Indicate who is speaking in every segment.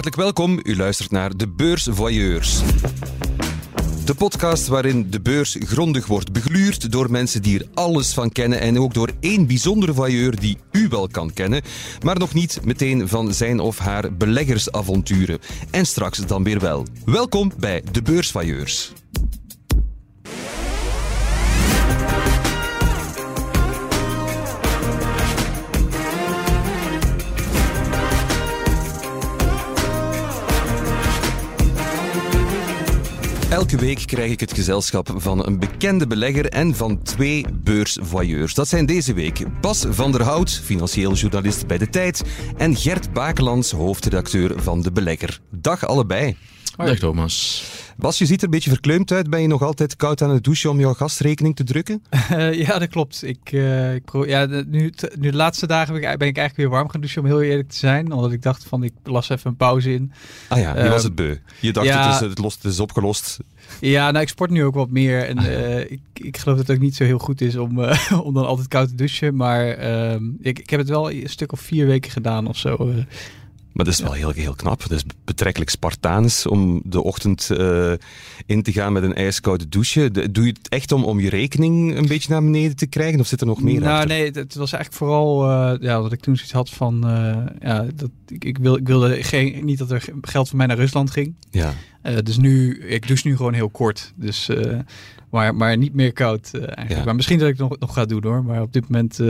Speaker 1: Hartelijk welkom, u luistert naar De Beursvoyeurs. De podcast waarin de beurs grondig wordt begluurd door mensen die er alles van kennen en ook door één bijzondere voyeur die u wel kan kennen, maar nog niet meteen van zijn of haar beleggersavonturen. En straks dan weer wel. Welkom bij De Beursvoyeurs. Elke week krijg ik het gezelschap van een bekende belegger en van twee beursvoyeurs. Dat zijn deze week Bas van der Hout, financieel journalist bij De Tijd, en Gert Bakelands, hoofdredacteur van De Belegger. Dag allebei.
Speaker 2: Dag Thomas.
Speaker 1: Bas, je ziet er een beetje verkleumd uit. Ben je nog altijd koud aan het douchen om jouw gasrekening te drukken?
Speaker 3: Uh, ja, dat klopt. Ik, uh, ik ja, nu, nu de laatste dagen ben ik, ben ik, eigenlijk weer warm gaan douchen, om heel eerlijk te zijn. Omdat ik dacht van, ik las even een pauze in.
Speaker 1: Ah ja, je uh, was het beu. Je dacht, ja, het, is, het, lost, het is opgelost.
Speaker 3: Ja, nou, ik sport nu ook wat meer. En ah, ik, ik geloof dat het ook niet zo heel goed is om, om dan altijd koud te douchen. Maar ehm, ik, ik heb het wel een stuk of vier weken gedaan of zo.
Speaker 1: Maar dat is wel heel, heel knap. Dat is betrekkelijk Spartaans om de ochtend uh, in te gaan met een ijskoude douche. De, doe je het echt om, om je rekening een beetje naar beneden te krijgen? Of zit er nog meer
Speaker 3: nou,
Speaker 1: achter?
Speaker 3: Nee, het, was eigenlijk vooral uh, ja, wat ik toen zoiets had van... Uh, ja, dat, ik, ik, wil, ik wilde geen, niet dat er geld van mij naar Rusland ging.
Speaker 1: Ja.
Speaker 3: dus nu, ik douche nu gewoon heel kort. Dus, maar, maar niet meer koud eigenlijk. Ja. Maar misschien dat ik het nog, nog ga doen hoor. Maar op dit moment,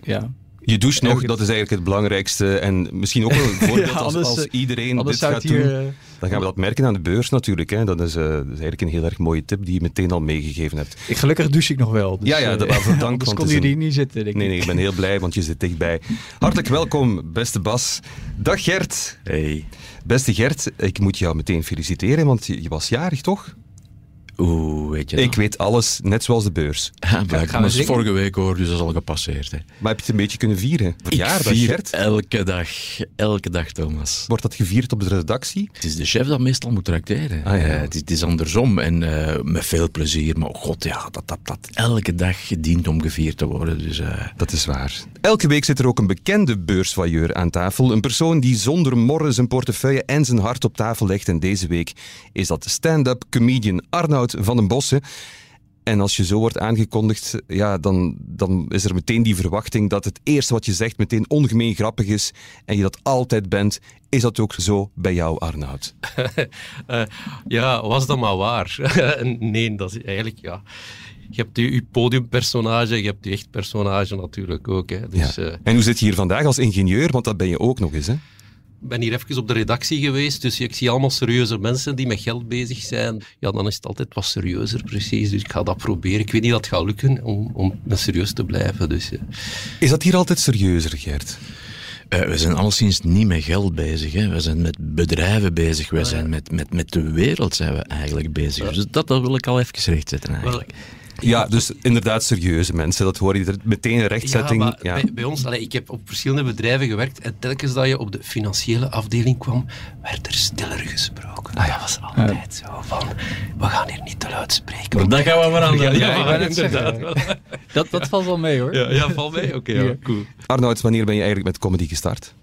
Speaker 3: ja...
Speaker 1: Je doucht nog, dat is eigenlijk het belangrijkste. En misschien ook wel een voorbeeld ja, anders, als, als, iedereen dit gaat hier, doen. Dan gaan we dat merken aan de beurs natuurlijk. Hè. Dat, is, uh, dat is eigenlijk een heel erg mooie tip die je meteen al meegegeven hebt.
Speaker 3: Ik, gelukkig douche ik nog wel.
Speaker 1: Dus, ja, ja, dat waarvoor dank.
Speaker 3: Dus kon je die niet zitten, denk
Speaker 1: Nee, nee, ik ben heel blij, want je zit dichtbij. Hartelijk welkom, beste Bas. Dag Gert.
Speaker 2: Hey.
Speaker 1: Beste Gert, ik moet jou meteen feliciteren, want je, je was jarig, toch?
Speaker 2: Oeh, weet je dat?
Speaker 1: Ik weet alles, net zoals de beurs.
Speaker 2: Ja, blijkbaar. Dat is vorige week hoor, dus dat is al gepasseerd. Hè.
Speaker 1: Maar heb je het een beetje kunnen vieren?
Speaker 2: Verjaardag, ik vier Gert? elke dag. Elke dag, Thomas.
Speaker 1: Wordt dat gevierd op de redactie?
Speaker 2: Het is de chef dat meestal moet tracteren.
Speaker 1: Ah, ja.
Speaker 2: uh, het, is, het, is, andersom en uh, met veel plezier. Maar oh god, ja, dat, dat, dat elke dag dient om gevierd te worden. Dus, uh...
Speaker 1: Dat is waar. Elke week zit er ook een bekende beursvoyeur aan tafel. Een persoon die zonder morren zijn portefeuille en zijn hart op tafel legt. En deze week is dat stand-up comedian Arnoud van den Bossen. En als je zo wordt aangekondigd, ja, dan, dan is er meteen die verwachting dat het eerste wat je zegt meteen ongemeen grappig is en je dat altijd bent. Is dat ook zo bij jou, Arnoud?
Speaker 4: uh, ja, was dat maar waar? nee, dat is eigenlijk, ja... Je hebt je podiumpersonage, je hebt je echt personage natuurlijk ook. Hè. Dus,
Speaker 1: ja. uh, en hoe zit je hier vandaag als ingenieur? Want dat ben je ook nog eens, hè?
Speaker 4: Ik ben hier even op de redactie geweest, dus ik zie allemaal serieuze mensen die met geld bezig zijn. Ja, dan is het altijd wat serieuzer, precies. Dus ik ga dat proberen. Ik weet niet dat het gaat lukken om, om serieus te blijven. Dus, ja.
Speaker 1: Is dat hier altijd serieuzer, Gert?
Speaker 2: Uh, we zijn alleszins niet met geld bezig. Hè. We zijn met bedrijven bezig. We zijn met, met, met de wereld zijn we eigenlijk bezig. Dus dat, dat wil ik al even rechtzetten eigenlijk.
Speaker 1: Wel, ja, dus inderdaad serieuze mensen. Dat hoor je er meteen een rechtzetting.
Speaker 4: Ja, ja. Bij, bij, ons, allee, ik heb op verschillende bedrijven gewerkt en telkens dat je op de financiële afdeling kwam, werd er stiller gesproken. Ah, ja. Dat was altijd zo van, we gaan hier niet te luid spreken.
Speaker 2: Maar dat gaan we veranderen.
Speaker 4: Ja, ja, ja inderdaad.
Speaker 3: Dat, dat valt wel mee hoor.
Speaker 4: Ja, ja valt mee? Oké, okay, ja, cool.
Speaker 1: Arnoud, wanneer ben je eigenlijk met comedy gestart?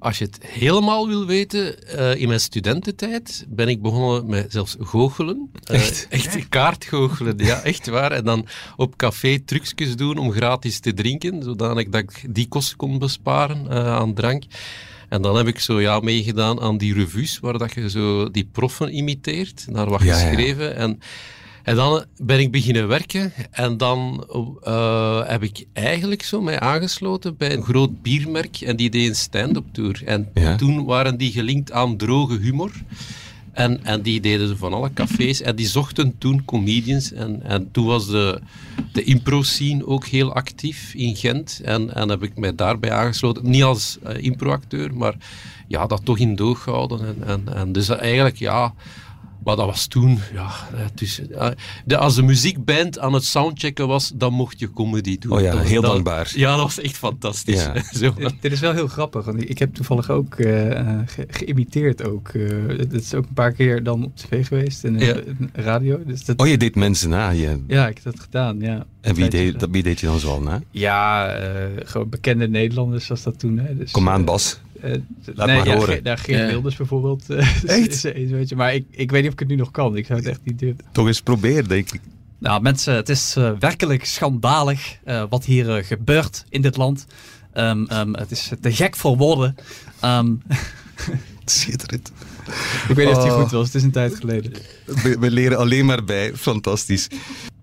Speaker 4: Als je het helemaal wil weten, uh, in mijn studententijd ben ik begonnen met zelfs goochelen.
Speaker 1: Uh, echt?
Speaker 4: Echt kaartgoochelen, ja, echt waar. En dan op café trucjes doen om gratis te drinken, zodanig dat ik die kosten kon besparen uh, aan drank. En dan heb ik zo ja, meegedaan aan die revues, waar dat je zo die proffen imiteert, naar wat
Speaker 1: Ja, ja.
Speaker 4: geschreven. En en dan ben ik beginnen werken en dan uh, heb ik eigenlijk zo mij aangesloten bij een groot biermerk en die deed een stand-up tour. En
Speaker 1: Ja.
Speaker 4: toen waren die gelinkt aan droge humor. En, en die deden ze van alle cafés en die zochten toen comedians. En, en toen was de, de impro-scene ook heel actief in Gent. En, en heb ik mij daarbij aangesloten. Niet als uh, impro-acteur, maar ja, dat toch in doog gehouden. En, en, en dus eigenlijk, ja... Maar dat was toen, ja, dus, de, als de muziekband aan het soundchecken was, dan mocht je comedy doen.
Speaker 1: Oh ja,
Speaker 4: dat,
Speaker 1: heel
Speaker 4: dat,
Speaker 1: dankbaar.
Speaker 4: Ja, dat was echt fantastisch.
Speaker 1: Ja.
Speaker 4: Zo.
Speaker 3: Dit is wel heel grappig, want ik heb toevallig ook uh, ge geïmiteerd ook. Uh, dat is ook een paar keer dan op tv geweest en
Speaker 4: Ja.
Speaker 3: radio. Dus dat,
Speaker 1: Oh, je deed mensen na. Je...
Speaker 3: Ja, ik heb dat gedaan, ja.
Speaker 1: En wie deed, wie deed je dan zoal na?
Speaker 3: Ja, uh, gewoon bekende Nederlanders was dat toen. Hè. Dus,
Speaker 1: Kom aan, Bas.
Speaker 3: Uh,
Speaker 1: Laat maar
Speaker 3: ja,
Speaker 1: horen.
Speaker 3: Daar Geert
Speaker 2: Ja.
Speaker 3: Wilders bijvoorbeeld. eh,
Speaker 1: Echt?
Speaker 3: is- weet je, maar ik, ik weet niet of ik het nu nog kan. Ik zou het echt niet doen.
Speaker 1: Toch eens proberen, denk ik.
Speaker 5: Nou, mensen, het is eh, werkelijk schandalig eh, wat hier eh, gebeurt in dit land. Ehm, ehm, het is te gek voor woorden. Ehm,
Speaker 1: Schitterend.
Speaker 3: Ik weet niet of die
Speaker 1: Oh.
Speaker 3: goed was. Het is een tijd geleden.
Speaker 1: We, we leren alleen maar bij. Fantastisch.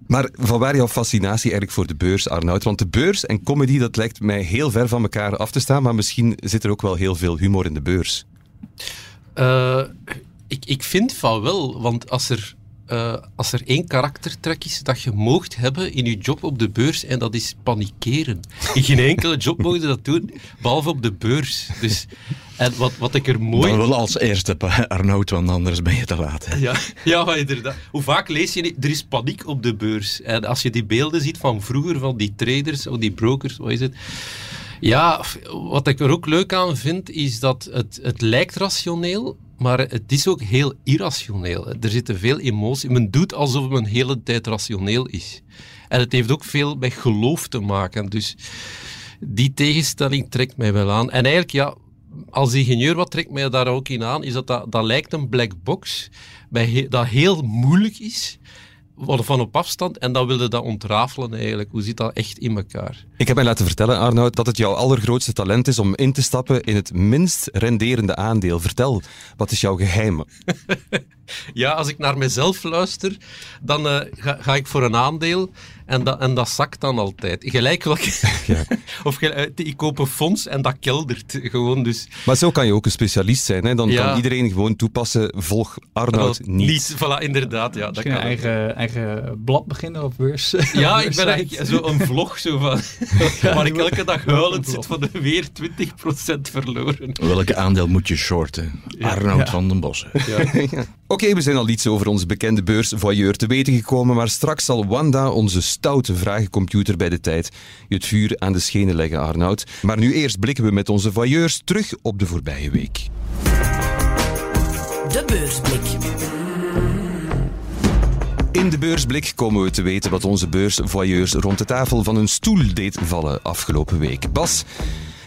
Speaker 1: Maar vanwaar jouw fascinatie eigenlijk voor de beurs, Arnoud? Want de beurs en comedy, dat lijkt mij heel ver van elkaar af te staan, maar misschien zit er ook wel heel veel humor in de beurs.
Speaker 4: Eh, ik, ik vind van wel, want als er, eh, als er één karaktertrek is dat je moogt hebben in je job op de beurs, en dat is panikeren. In geen enkele job mogen dat doen, behalve op de beurs. Dus, en wat, wat ik er mooi...
Speaker 2: Dan wel als eerste, Arnoud, want anders ben je te laat. hè.
Speaker 4: Ja, ja, maar inderdaad. Hoe vaak lees je niet? Er is paniek op de beurs. En als je die beelden ziet van vroeger, van die traders, of die brokers, wat is het? Ja, wat ik er ook leuk aan vind, is dat het, het lijkt rationeel, maar het is ook heel irrationeel. Er zitten veel emoties. Men doet alsof men de hele tijd rationeel is. En het heeft ook veel met geloof te maken. Dus die tegenstelling trekt mij wel aan. En eigenlijk, ja, als ingenieur, wat trekt mij daar ook in aan, is dat dat, dat lijkt een black box, dat heel moeilijk is, wat van op afstand, en dan wilde dat ontrafelen eigenlijk. Hoe zit dat echt in elkaar?
Speaker 1: Ik heb mij laten vertellen, Arnoud, dat het jouw allergrootste talent is om in te stappen in het minst renderende aandeel. Vertel, wat is jouw geheim?
Speaker 4: Ja, als ik naar mezelf luister, dan eh, ga, ga ik voor een aandeel en dat, en dat zakt dan altijd. Gelijk.
Speaker 1: Ja.
Speaker 4: of eh, ik koop een fonds en dat keldert gewoon. Dus
Speaker 1: Maar zo kan je ook een specialist zijn. Hè? Dan
Speaker 4: Ja.
Speaker 1: kan iedereen gewoon toepassen, volg Arnoud
Speaker 4: wel
Speaker 1: niet.
Speaker 4: Voilà, inderdaad. Ja, dat
Speaker 3: een
Speaker 4: kan
Speaker 3: eigen, eigen blad beginnen of beurs.
Speaker 4: Ja, ik ben eigenlijk zo een vlog zo van, waar ik elke dag huilend zit van de weer 20% verloren.
Speaker 2: Welke aandeel moet je shorten? Arnoud van den Bossen.
Speaker 1: Oké, we zijn al iets over onze bekende beursvoyeur te weten gekomen, maar straks zal Wanda, onze stoute vragencomputer bij de tijd, je het vuur aan de schenen leggen, Arnoud. Maar nu eerst blikken we met onze voyeurs terug op de voorbije week.
Speaker 6: De beursblik.
Speaker 1: In de beursblik komen we te weten wat onze beursvoyeurs rond de tafel van hun stoel deed vallen afgelopen week. Bas,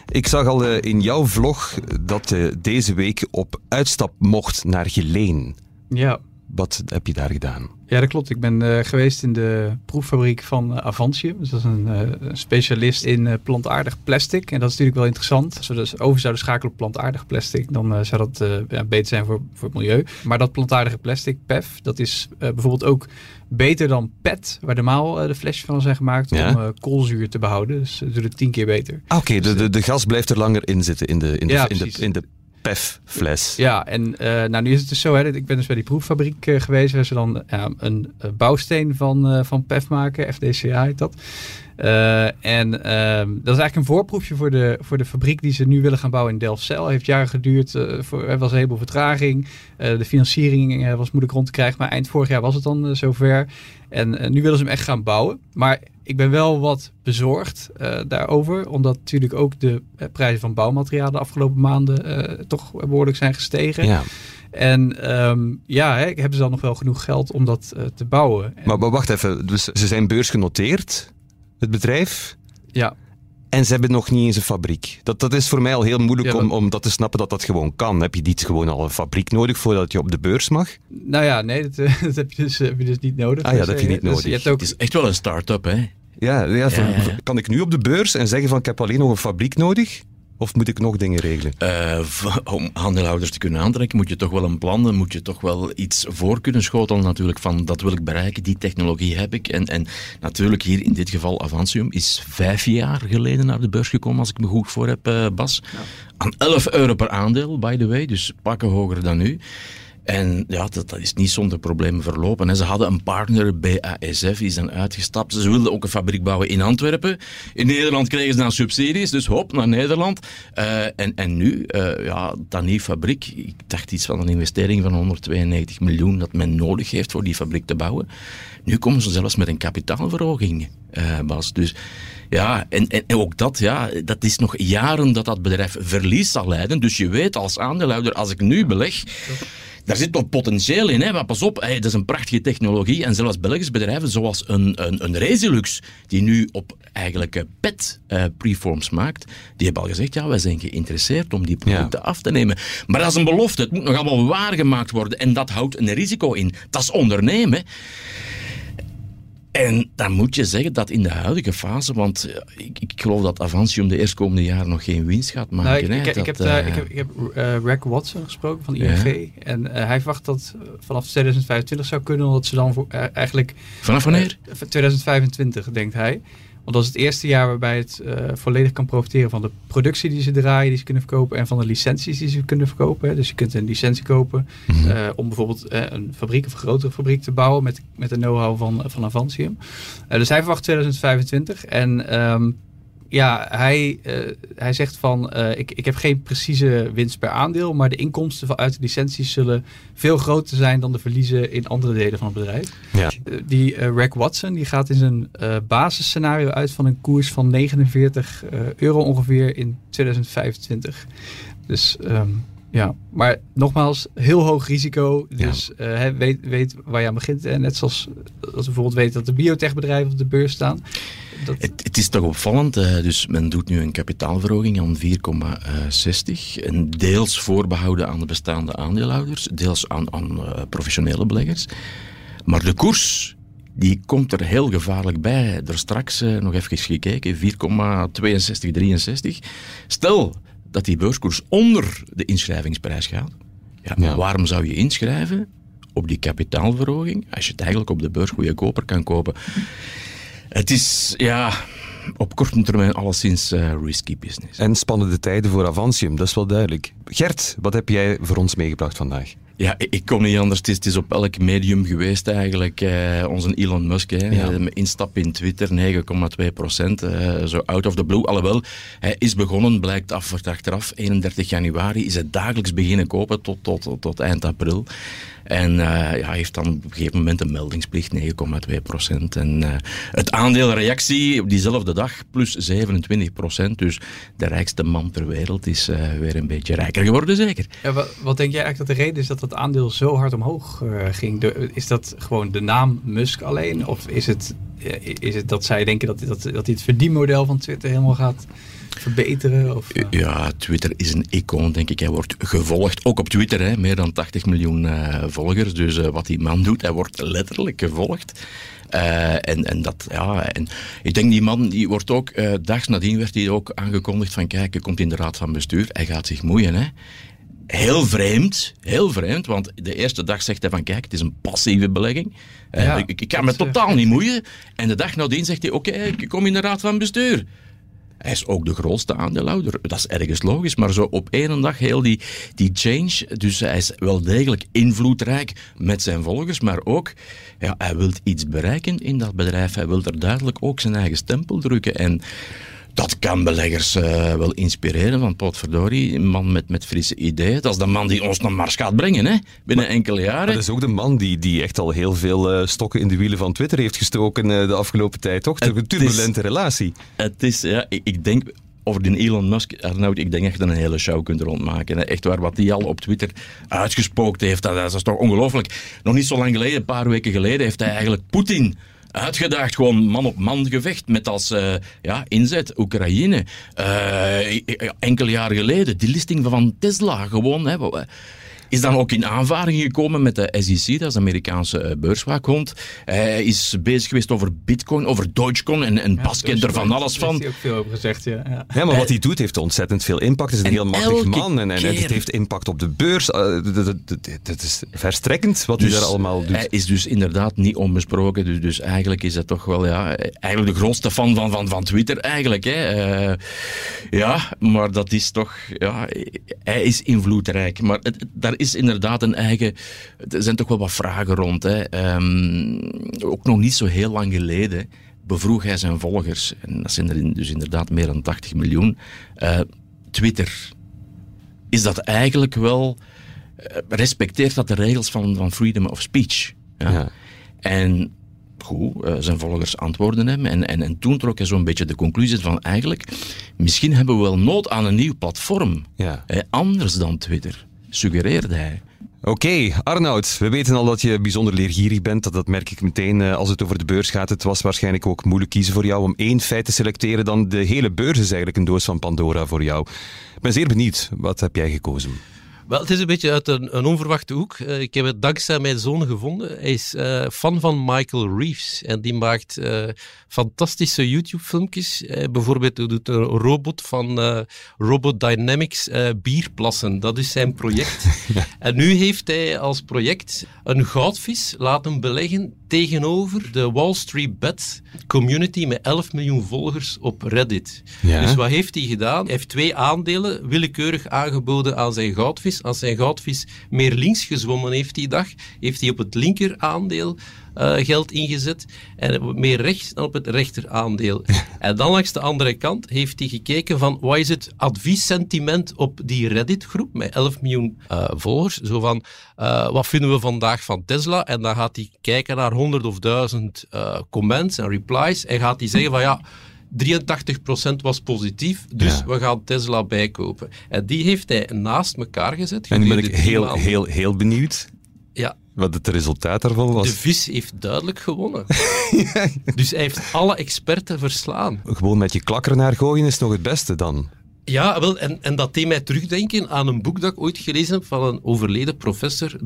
Speaker 1: ik zag al eh, in jouw vlog dat je deze week op uitstap mocht naar Geleen.
Speaker 3: Ja.
Speaker 1: Wat heb je daar gedaan?
Speaker 3: ja, dat klopt. Ik ben eh, geweest in de proeffabriek van eh, Avantium. Dus dat is een eh, specialist in plantaardig plastic. En dat is natuurlijk wel interessant. Als we dus over zouden schakelen op plantaardig plastic, dan zou dat ja, beter zijn voor, voor het milieu. Maar dat plantaardige plastic, PEF, dat is bijvoorbeeld ook beter dan PET, waar normaal de flesjes van zijn gemaakt,
Speaker 1: Ja.
Speaker 3: om koolzuur te behouden. Dus ze doen het tien keer beter.
Speaker 1: Ah, Oké, de, de, de gas blijft er langer in zitten in de, in de,
Speaker 3: Ja,
Speaker 1: in de, in de PEF-fles.
Speaker 3: Ja, en eh, nou, nu is het dus zo, hè, ik ben dus bij die proeffabriek eh, geweest, waar ze dan een eh, bouwsteen van, van PEF maken, FDCA heet dat. Eh, en ehm, dat is eigenlijk een voorproefje voor de, voor de fabriek die ze nu willen gaan bouwen in Delfzijl. Heeft jaren geduurd, eh, voor, er was een heleboel vertraging. Eh, de financiering was moeilijk rond te krijgen, maar eind vorig jaar was het dan zover. En nu willen ze hem echt gaan bouwen. Maar ik ben wel wat bezorgd daarover, omdat natuurlijk ook de prijzen van bouwmaterialen de afgelopen maanden toch behoorlijk zijn gestegen.
Speaker 1: Ja.
Speaker 3: En ehm, ja, hè, hebben ze dan nog wel genoeg geld om dat te bouwen? En-
Speaker 1: Maar, maar wacht even, dus ze zijn beursgenoteerd, het bedrijf,
Speaker 3: ja,
Speaker 1: en ze hebben nog niet eens een fabriek. Dat, dat is voor mij al heel moeilijk
Speaker 3: Ja,
Speaker 1: om,
Speaker 3: dat-
Speaker 1: om dat te snappen dat dat gewoon kan. Heb je niet gewoon al een fabriek nodig voordat je op de beurs mag?
Speaker 3: nou ja, nee, dat, dat heb, je dus, heb je dus niet nodig.
Speaker 1: Ah ja,
Speaker 3: Dus,
Speaker 1: dat heb je
Speaker 3: eh,
Speaker 1: niet
Speaker 3: dus
Speaker 1: nodig.
Speaker 3: je hebt ook,
Speaker 2: Het is echt wel een start-up, hè?
Speaker 1: Ja, ja,
Speaker 2: ja.
Speaker 1: kan ik nu op de beurs en zeggen van ik heb alleen nog een fabriek nodig? Of moet ik nog dingen regelen?
Speaker 2: Eh, om aandeelhouders te kunnen aantrekken, moet je toch wel een plan, dan moet je toch wel iets voor kunnen schotelen natuurlijk van dat wil ik bereiken, die technologie heb ik. En, en natuurlijk hier in dit geval Avantium is vijf jaar geleden naar de beurs gekomen, als ik me goed voor heb, eh, Bas. Aan 11 euro per aandeel, by the way, dus pakken hoger dan nu. En ja, dat, dat is niet zonder problemen verlopen. En ze hadden een partner, BASF, die dan uitgestapt. Ze wilden ook een fabriek bouwen in Antwerpen. In Nederland kregen ze dan subsidies, dus hop, naar Nederland. Eh, en, en nu, eh ja, dan die fabriek, ik dacht iets van een investering van 192 miljoen dat men nodig heeft voor die fabriek te bouwen. Nu komen ze zelfs met een kapitaalverhoging, eh, Bas. Dus ja, en, en, en ook dat, ja, dat is nog jaren dat dat bedrijf verlies zal leiden. Dus je weet als aandeelhouder, als ik nu beleg, daar zit nog potentieel in, hè, maar pas op, hey, dat is een prachtige technologie. En zelfs Belgische bedrijven zoals een, een, een Resilux, die nu op eigenlijk uh, PET uh, preforms maakt, die hebben al gezegd, ja, wij zijn geïnteresseerd om die producten af te nemen. Maar dat is een belofte, het moet nog allemaal waargemaakt worden en dat houdt een risico in. Dat is ondernemen. En dan moet je zeggen dat in de huidige fase, want ik, ik geloof dat Avantium de eerstkomende jaren nog geen winst gaat maken.
Speaker 3: Nou, ik, ik, ik, heb, uh, ik, heb, ik heb uh, Rack Watson gesproken van ING. En uh, hij verwacht dat vanaf 2025 zou kunnen, omdat ze dan voor, eigenlijk...
Speaker 2: Vanaf wanneer?
Speaker 3: 2025, denkt hij. Want dat is het eerste jaar waarbij het uh, volledig kan profiteren van de productie die ze draaien, die ze kunnen verkopen, en van de licenties die ze kunnen verkopen. Dus je kunt een licentie kopen mm -hmm. uh, om bijvoorbeeld uh, een fabriek of een grotere fabriek te bouwen met, met de know-how van, van Avantium. dus hij verwacht 2025. En um, ja, hij, uh, hij zegt van uh, ik, ik heb geen precieze winst per aandeel, maar de inkomsten van uit de licenties zullen veel groter zijn dan de verliezen in andere delen van het bedrijf.
Speaker 1: Ja.
Speaker 3: Uh, die Rack Watson die gaat in zijn basisscenario uit van een koers van 49 euro ongeveer in 2025. Dus um, ja, maar nogmaals, heel hoog risico. Dus ja. uh, weet, weet waar je aan begint. En net zoals als we bijvoorbeeld weten dat de biotechbedrijven op de beurs staan.
Speaker 2: Dat... Het, het, is toch opvallend. Uh, dus men doet nu een kapitaalverhoging aan 4,60. En deels voorbehouden aan de bestaande aandeelhouders. Deels aan, aan uh, professionele beleggers. Maar de koers die komt er heel gevaarlijk bij. Er straks nog even gekeken. 4,62, 63. Stel dat die beurskoers onder de inschrijvingsprijs gaat. Ja, waarom zou je inschrijven op die kapitaalverhoging als je het eigenlijk op de beurs goedkoper kan kopen? Het is, ja, op korte termijn alleszins uh, risky business.
Speaker 1: En spannende tijden voor Avantium, dat is wel duidelijk. Gert, wat heb jij voor ons meegebracht vandaag?
Speaker 2: Ja, ik kon niet anders. Het is, het is op elk medium geweest eigenlijk. Uh, onze Elon Musk, hè, ja. instap in Twitter, 9,2 procent. Uh, zo out of the blue. Alhoewel, hij is begonnen, blijkt af, achteraf, 31 januari, is het dagelijks beginnen kopen tot, tot, tot, tot eind april. En uh, heeft dan op een gegeven moment een meldingsplicht, 9,2 procent. En uh, het aandeel reactie op diezelfde dag plus 27 procent. Dus de rijkste man ter wereld is uh, weer een beetje rijker geworden, zeker.
Speaker 3: Ja, wat, denk jij eigenlijk dat de reden is dat het aandeel zo hard omhoog ging? Is dat gewoon de naam Musk alleen? Of is het, is het dat zij denken dat, dat, dat hij het verdienmodel van Twitter helemaal gaat verbeteren? Of, uh...
Speaker 2: Ja, Twitter is een icoon, denk ik. Hij wordt gevolgd, ook op Twitter, hè, meer dan 80 miljoen uh, volgers. Dus uh, wat die man doet, hij wordt letterlijk gevolgd. Uh, en, en, dat, ja, en ik denk die man, die wordt ook, uh, dags nadien werd hij ook aangekondigd van kijk, hij komt in de raad van bestuur, hij gaat zich moeien. Hè. Heel vreemd, heel vreemd, want de eerste dag zegt hij van kijk, het is een passieve belegging. Ja, ik, ik kan me totaal niet moeien. En de dag nadien zegt hij oké, okay, ik kom in de raad van bestuur. Hij is ook de grootste aandeelhouder. Dat is ergens logisch, maar zo op één dag heel die, die change. Dus hij is wel degelijk invloedrijk met zijn volgers, maar ook ja, hij wil iets bereiken in dat bedrijf. Hij wil er duidelijk ook zijn eigen stempel drukken. En dat kan beleggers uh, wel inspireren, want potverdorie, een man met, met frisse ideeën, dat is de man die ons naar Mars gaat brengen, hè, binnen maar, enkele jaren.
Speaker 1: Dat is ook de man die, die echt al heel veel uh, stokken in de wielen van Twitter heeft gestoken uh, de afgelopen tijd, toch? Een turbulente
Speaker 2: is,
Speaker 1: relatie.
Speaker 2: Het is, ja, ik, ik denk over die Elon Musk, Arnoud, ik denk echt dat een hele show kunt rondmaken. Echt waar, wat hij al op Twitter uitgespookt heeft, dat, dat is toch ongelooflijk. Nog niet zo lang geleden, een paar weken geleden, heeft hij eigenlijk Poetin uitgedaagd. Gewoon man op man gevecht met als uh, ja, inzet Oekraïne. Uh, enkele jaren geleden, die listing van Tesla gewoon. Hè, is dan ook in aanvaring gekomen met de SEC, dat is de Amerikaanse beurswaakhond. Hij is bezig geweest over bitcoin, over Dogecoin en, en ja, Bas kent er van alles van.
Speaker 3: Daar heeft hij ook veel over gezegd, ja. Ja,
Speaker 1: ja maar wat hij doet heeft ontzettend veel impact. Het is een heel machtig man en, en, het heeft impact op de beurs. Het is verstrekkend wat
Speaker 2: dus
Speaker 1: hij daar allemaal doet.
Speaker 2: Hij is dus inderdaad niet onbesproken. Dus, dus eigenlijk is hij toch wel ja, eigenlijk de grootste fan van, van, van Twitter eigenlijk. Hè. Uh, ja, maar dat is toch... Ja, hij is invloedrijk. Maar het, daar is inderdaad een eigen... Er zijn toch wel wat vragen rond. Hè. Um, ook nog niet zo heel lang geleden bevroeg hij zijn volgers. En dat zijn er dus inderdaad meer dan 80 miljoen. Uh, Twitter. Is dat eigenlijk wel... Uh, respecteert dat de regels van, van freedom of speech? Ja. ja. En goed, uh, zijn volgers antwoorden hem. En, en, en toen trok hij zo'n beetje de conclusie van eigenlijk... Misschien hebben we wel nood aan een nieuw platform.
Speaker 1: Ja.
Speaker 2: Anders dan Twitter suggereerde hij.
Speaker 1: Oké, Arnoud, we weten al dat je bijzonder leergierig bent. Dat, dat merk ik meteen eh, als het over de beurs gaat. Het was waarschijnlijk ook moeilijk kiezen voor jou om één feit te selecteren. Dan de hele beurs is eigenlijk een doos van Pandora voor jou. Ik ben zeer benieuwd. Wat heb jij gekozen?
Speaker 4: Wel, het is een beetje uit een, een onverwachte hoek. Uh, ik heb het dankzij mijn zoon gevonden. Hij is uh, fan van Michael Reeves en die maakt uh, fantastische YouTube-filmpjes. bijvoorbeeld hij doet een robot van Robot Dynamics bierplassen. Dat is zijn project. En nu heeft hij als project een goudvis laten beleggen tegenover de Wall Street Bet community met 11 miljoen volgers op Reddit. Ja. Dus wat heeft hij gedaan? Hij heeft twee aandelen willekeurig aangeboden aan zijn goudvis. Als zijn goudvis meer links gezwommen heeft die dag, heeft hij op het linker aandeel uh, geld ingezet en meer rechts dan op het rechteraandeel. en dan langs de andere kant heeft hij gekeken van wat is het adviessentiment op die Reddit-groep met 11 miljoen uh, volgers. Zo van, uh, wat vinden we vandaag van Tesla? En dan gaat hij kijken naar honderd of duizend comments en replies en gaat hij zeggen van ja, 83% was positief, dus ja. we gaan Tesla bijkopen. En die heeft hij naast elkaar gezet.
Speaker 1: En nu ben ik heel, heel, heel benieuwd.
Speaker 4: Ja.
Speaker 1: Wat het resultaat daarvan was.
Speaker 4: De vis heeft duidelijk gewonnen. Dus hij heeft alle experten verslaan.
Speaker 1: Gewoon met je klakker naar gooien is nog het beste dan.
Speaker 4: Ja, wel, en, en dat deed mij terugdenken aan een boek dat ik ooit gelezen heb van een overleden professor,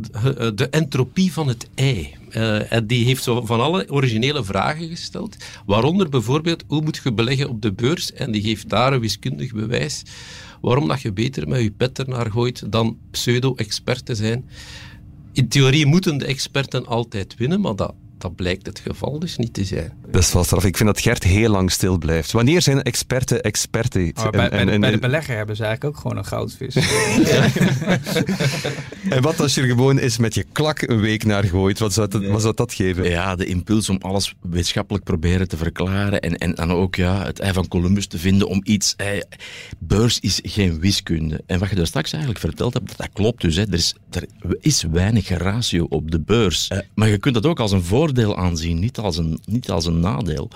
Speaker 4: De Entropie van het Ei. Uh, en die heeft zo van alle originele vragen gesteld, waaronder bijvoorbeeld hoe moet je beleggen op de beurs, en die geeft daar een wiskundig bewijs waarom dat je beter met je pet ernaar gooit dan pseudo-expert te zijn. In theorie moeten de experten altijd winnen, maar dat, dat blijkt het geval dus niet te zijn.
Speaker 1: Dat is wel straf. Ik vind dat Gert heel lang stil blijft. Wanneer zijn experten experten?
Speaker 3: Oh, bij, en, en, bij, de, belegger hebben ze eigenlijk ook gewoon een goudvis.
Speaker 1: en wat als je er gewoon eens met je klak een week naar gooit? Wat zou dat, nee. wat zou dat geven?
Speaker 2: Ja, de impuls om alles wetenschappelijk proberen te verklaren en, en dan ook ja, het ei van Columbus te vinden om iets... Beurs is geen wiskunde. En wat je daar straks eigenlijk verteld hebt, dat klopt dus. Hè. Er, is, er is weinig ratio op de beurs. Uh, maar je kunt dat ook als een voordeel aanzien, niet als een, niet als een nadeel.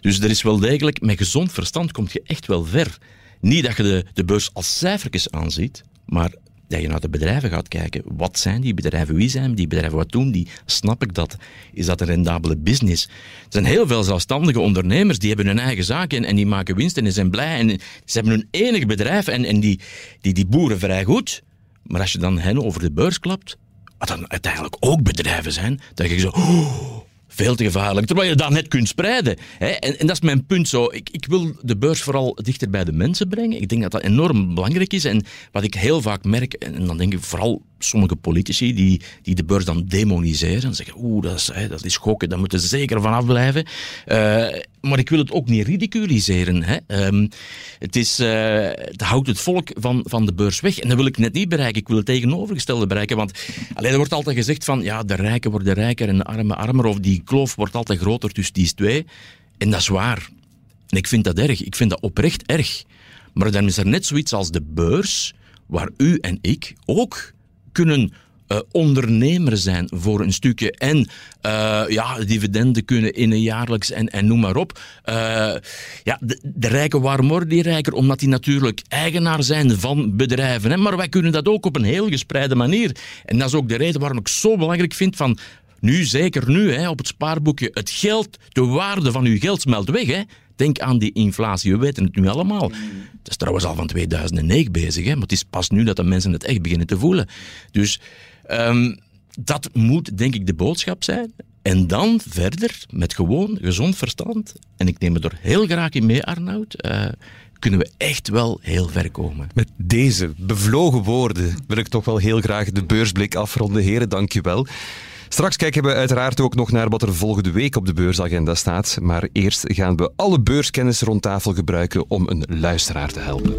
Speaker 2: Dus er is wel degelijk, met gezond verstand kom je echt wel ver. Niet dat je de, de beurs als cijfertjes aanziet, maar dat je naar de bedrijven gaat kijken. Wat zijn die bedrijven? Wie zijn die bedrijven? Wat doen die? Snap ik dat? Is dat een rendabele business? Er zijn heel veel zelfstandige ondernemers die hebben hun eigen zaak en, en die maken winst en die zijn blij. En ze hebben hun enig bedrijf en, en die, die, die boeren vrij goed. Maar als je dan hen over de beurs klapt, wat dan uiteindelijk ook bedrijven zijn, denk je zo... Oh, veel te gevaarlijk. Terwijl je dat net kunt spreiden. Hè? En, en, dat is mijn punt zo. Ik, ik, wil de beurs vooral dichter bij de mensen brengen. Ik denk dat dat enorm belangrijk is. En wat ik heel vaak merk, en dan denk ik vooral sommige politici die, die de beurs dan demoniseren. En zeggen, oeh, dat is, hè, dat is gokken, daar moeten ze zeker van afblijven. Uh, maar ik wil het ook niet ridiculiseren. Hè. Um, het, is, uh, het houdt het volk van, van de beurs weg. En dat wil ik net niet bereiken. Ik wil het tegenovergestelde bereiken. Want alleen, er wordt altijd gezegd van, ja, de rijken worden rijker en de armen armer. Of die kloof wordt altijd groter tussen die twee. En dat is waar. En ik vind dat erg. Ik vind dat oprecht erg. Maar dan is er net zoiets als de beurs, waar u en ik ook kunnen uh, ondernemer zijn voor een stukje en uh, ja, dividenden kunnen in een jaarlijks en, en noem maar op. Uh, ja, de, rijken waren worden die rijker omdat die natuurlijk eigenaar zijn van bedrijven. Hè? Maar wij kunnen dat ook op een heel gespreide manier. En dat is ook de reden waarom ik zo belangrijk vind van nu, zeker nu, hè, op het spaarboekje, het geld, de waarde van uw geld smelt weg. Hè. Denk aan die inflatie, we weten het nu allemaal. Het is trouwens al van 2009 bezig, hè, maar het is pas nu dat de mensen het echt beginnen te voelen. Dus um, dat moet, denk ik, de boodschap zijn. En dan verder, met gewoon gezond verstand, en ik neem het er heel graag in mee, Arnoud, uh, kunnen we echt wel heel ver komen.
Speaker 1: Met deze bevlogen woorden wil ik toch wel heel graag de beursblik afronden. Heren, dank je wel. Straks kijken we uiteraard ook nog naar wat er volgende week op de beursagenda staat. Maar eerst gaan we alle beurskennis rond tafel gebruiken om een luisteraar te helpen.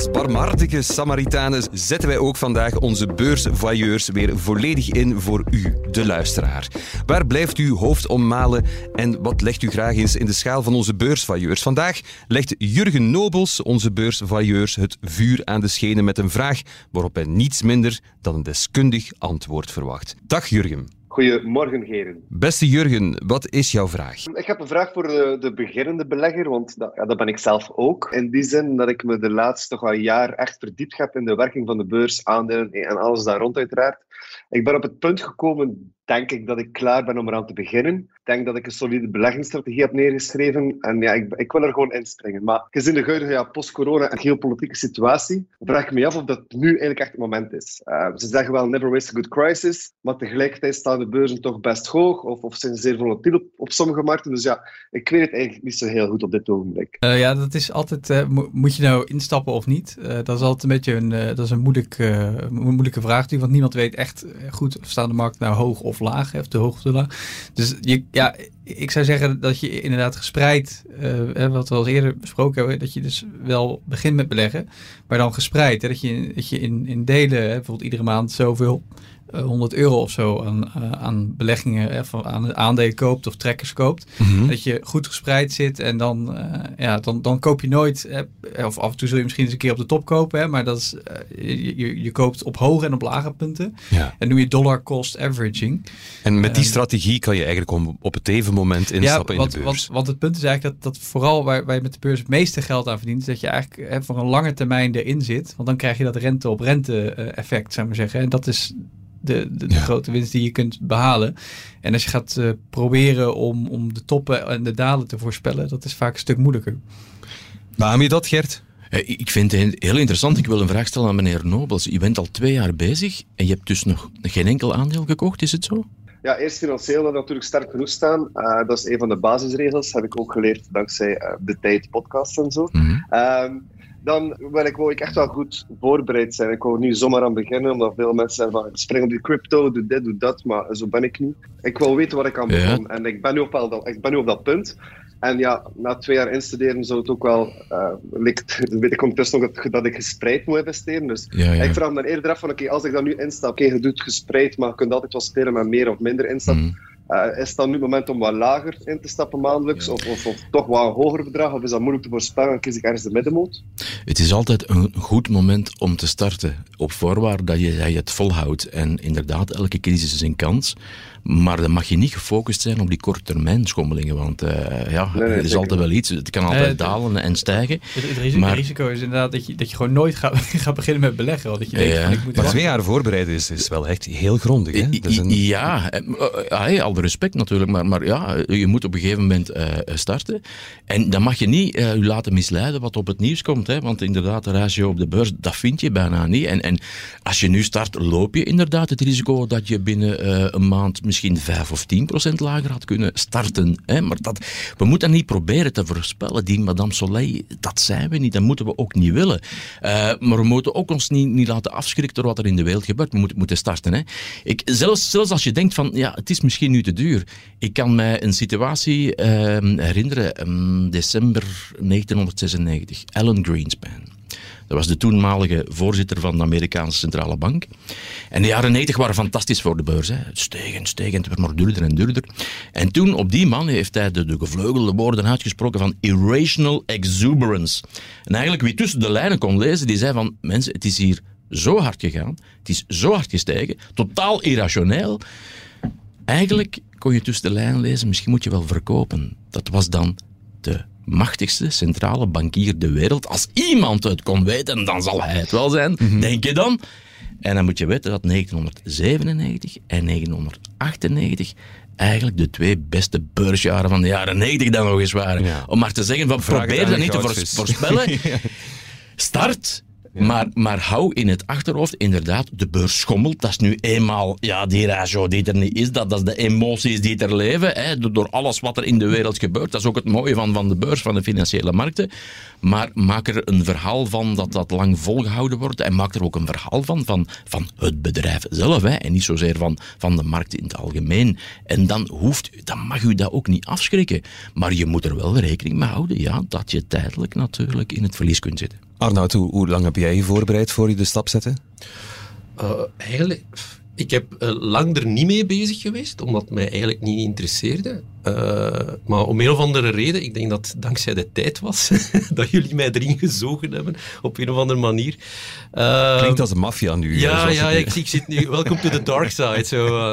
Speaker 1: Als barmhartige Samaritanen zetten wij ook vandaag onze beursvoyeurs weer volledig in voor u, de luisteraar. Waar blijft uw hoofd om malen en wat legt u graag eens in de schaal van onze beursvoyeurs? Vandaag legt Jurgen Nobels, onze beursvoyeurs, het vuur aan de schenen met een vraag waarop hij niets minder dan een deskundig antwoord verwacht. Dag Jurgen.
Speaker 6: Goedemorgen, heren.
Speaker 1: Beste Jurgen, wat is jouw vraag?
Speaker 6: Ik heb een vraag voor de, de beginnende belegger, want dat, ja, dat, ben ik zelf ook. In die zin dat ik me de laatste toch al jaar echt verdiept heb in de werking van de beurs, aandelen en alles daar rond uiteraard. Ik ben op het punt gekomen denk ik dat ik klaar ben om eraan te beginnen. Ik denk dat ik een solide beleggingsstrategie heb neergeschreven. En ja, ik, ik wil er gewoon inspringen. Maar gezien de huidige ja, post-corona en geopolitieke situatie, vraag ik me af of dat nu eigenlijk echt het moment is. Uh, ze zeggen wel never waste a good crisis, maar tegelijkertijd staan de beurzen toch best hoog of, of zijn zeer volatiel op, sommige markten. Dus ja, ik weet het eigenlijk niet zo heel goed op dit ogenblik.
Speaker 3: Uh, ja, dat is altijd, uh, moet je nou instappen of niet? dat is altijd een beetje een, dat is een moeilijk, moeilijke vraag, want niemand weet echt goed of staan de markt nou hoog of laag, of de hoogte laag. Dus je, ja, ik zou zeggen dat je inderdaad gespreid, uh, wat we al eerder besproken hebben, dat je dus wel begint met beleggen, maar dan gespreid. Hè, dat je, dat je in, in delen, bijvoorbeeld iedere maand zoveel 100 euro of zo aan, uh, aan beleggingen, uh, aan aandelen koopt of trekkers koopt. Mhm. Dat je goed gespreid zit en dan, ja, dan, dan koop je nooit, of af en toe zul je misschien eens een keer op de top kopen, hè, maar dat is, je, je koopt op hoge en op lage punten. Ja. En doe je dollar cost averaging.
Speaker 1: En met die strategie kan je eigenlijk op het even moment instappen
Speaker 3: ja, want,
Speaker 1: in de beurs.
Speaker 3: Want, want het punt is eigenlijk dat, dat vooral waar, waar je met de beurs het meeste geld aan verdient, is dat je eigenlijk hè, voor een lange termijn erin zit. Want dan krijg je dat rente op rente effect, zou ik maar zeggen. En dat is de, de, grote winst die je kunt behalen. En als je gaat uh, proberen om, om de toppen en de dalen te voorspellen, dat is vaak een stuk moeilijker.
Speaker 1: Waarom je dat, Gert?
Speaker 2: Eh, ik vind het heel interessant. Ik wil een vraag stellen aan meneer Nobels. Je bent al twee jaar bezig en je hebt dus nog geen enkel aandeel gekocht, is het zo?
Speaker 6: Ja, eerst financieel dat natuurlijk sterk genoeg staan. Uh, dat is een van de basisregels, heb ik ook geleerd dankzij uh, de tijd podcast en zo. Mm -hmm dan wil ik, wil ik echt wel goed voorbereid zijn. Ik wil nu zomaar aan beginnen, omdat veel mensen zeggen van spring op die crypto, doe dit, doe dat, maar zo ben ik niet. Ik wil weten wat ik aan begon en ik ben, nu op wel, ik ben nu op dat punt. En ja, na twee jaar instuderen zou het ook wel, uh, weet ik ondertussen nog dat, dat ik gespreid moet investeren. Dus ik vraag me eerder af van, oké, als ik dan nu instap, oké, je doet gespreid, maar je kunt altijd wel spelen met meer of minder instap. Mm. Uh, is het dan nu het moment om wat lager in te stappen maandelijks? Of, of, of, toch wat een hoger bedrag? Of is dat moeilijk te voorspellen? Kies ik ergens de middenmoot?
Speaker 2: Het is altijd een goed moment om te starten. Op voorwaarde dat je, dat je het volhoudt. En inderdaad, elke crisis is een kans. Maar dan mag je niet gefocust zijn op die korttermijn schommelingen. Want uh, ja, nee, nee, er is altijd wel iets. Het kan altijd dalen en stijgen.
Speaker 3: Het, het risico, maar, risico, is inderdaad dat je, dat je gewoon nooit gaat, gaat beginnen met beleggen. Dat je denkt, ja. ik moet
Speaker 1: maar twee jaar voorbereiden is, is wel echt heel grondig. Hè?
Speaker 2: Dat is een... Ja, uh, al de respect natuurlijk. Maar, maar ja, je moet op een gegeven moment uh, starten. En dan mag je niet je laten misleiden wat op het nieuws komt. Hè? Want inderdaad, de ratio op de beurs, dat vind je bijna niet. En, en als je nu start, loop je inderdaad het risico dat je binnen een maand misschien 5 of 10 procent lager had kunnen starten. Hè? Maar dat, we moeten niet proberen te voorspellen. Die Madame Soleil, dat zijn we niet. Dat moeten we ook niet willen. Uh, maar we moeten ook ons niet, niet laten afschrikken door wat er in de wereld gebeurt. We moeten, moeten starten. Hè? Ik, zelfs, zelfs als je denkt van, ja, het is misschien nu te duur. Ik kan mij een situatie uh, herinneren, um, december 1996. Alan Greenspan. Dat was de toenmalige voorzitter van de Amerikaanse Centrale Bank. En de jaren 90 waren fantastisch voor de beurs. Hè. Het steeg en steeg en het werd maar duurder en duurder. En toen, op die man, heeft hij de, de gevleugelde woorden uitgesproken van irrational exuberance. En eigenlijk wie tussen de lijnen kon lezen, die zei van, mensen, het is hier zo hard gegaan, het is zo hard gestegen, totaal irrationeel. Eigenlijk kon je tussen de lijnen lezen, misschien moet je wel verkopen. Dat was dan de machtigste centrale bankier de wereld. Als iemand het kon weten, dan zal hij het wel zijn, mhm. denk je dan. En dan moet je weten dat 1997 en 1998 eigenlijk de twee beste beursjaren van de jaren 90 dan nog eens waren. Om maar te zeggen, van, probeer dat niet te voorspellen. Start maar, maar hou in het achterhoofd, inderdaad, de beurs schommelt. Dat is nu eenmaal ja, die ratio die er niet is. Dat, dat is de emoties die er leven. Hè, door alles wat er in de wereld gebeurt. Dat is ook het mooie van, van de beurs, van de financiële markten. Maar maak er een verhaal van dat dat lang volgehouden wordt. En maak er ook een verhaal van, van, van het bedrijf zelf. Hè, en niet zozeer van, van de markt in het algemeen. En dan, hoeft, dan mag u dat ook niet afschrikken. Maar je moet er wel rekening mee houden ja, dat je tijdelijk natuurlijk in het verlies kunt zitten.
Speaker 1: Arnoud, hoe, hoe lang heb jij je voorbereid voor je de stap zette?
Speaker 4: Uh, eigenlijk, Ik heb uh, lang er niet mee bezig geweest, omdat het mij eigenlijk niet interesseerde. Uh, maar om een of andere reden, ik denk dat het dankzij de tijd was, dat jullie mij erin gezogen hebben, op een of andere manier.
Speaker 1: Uh, Klinkt als een maffia nu.
Speaker 4: Ja, ja ik, ik, zit nu, welcome to the dark side. Zo,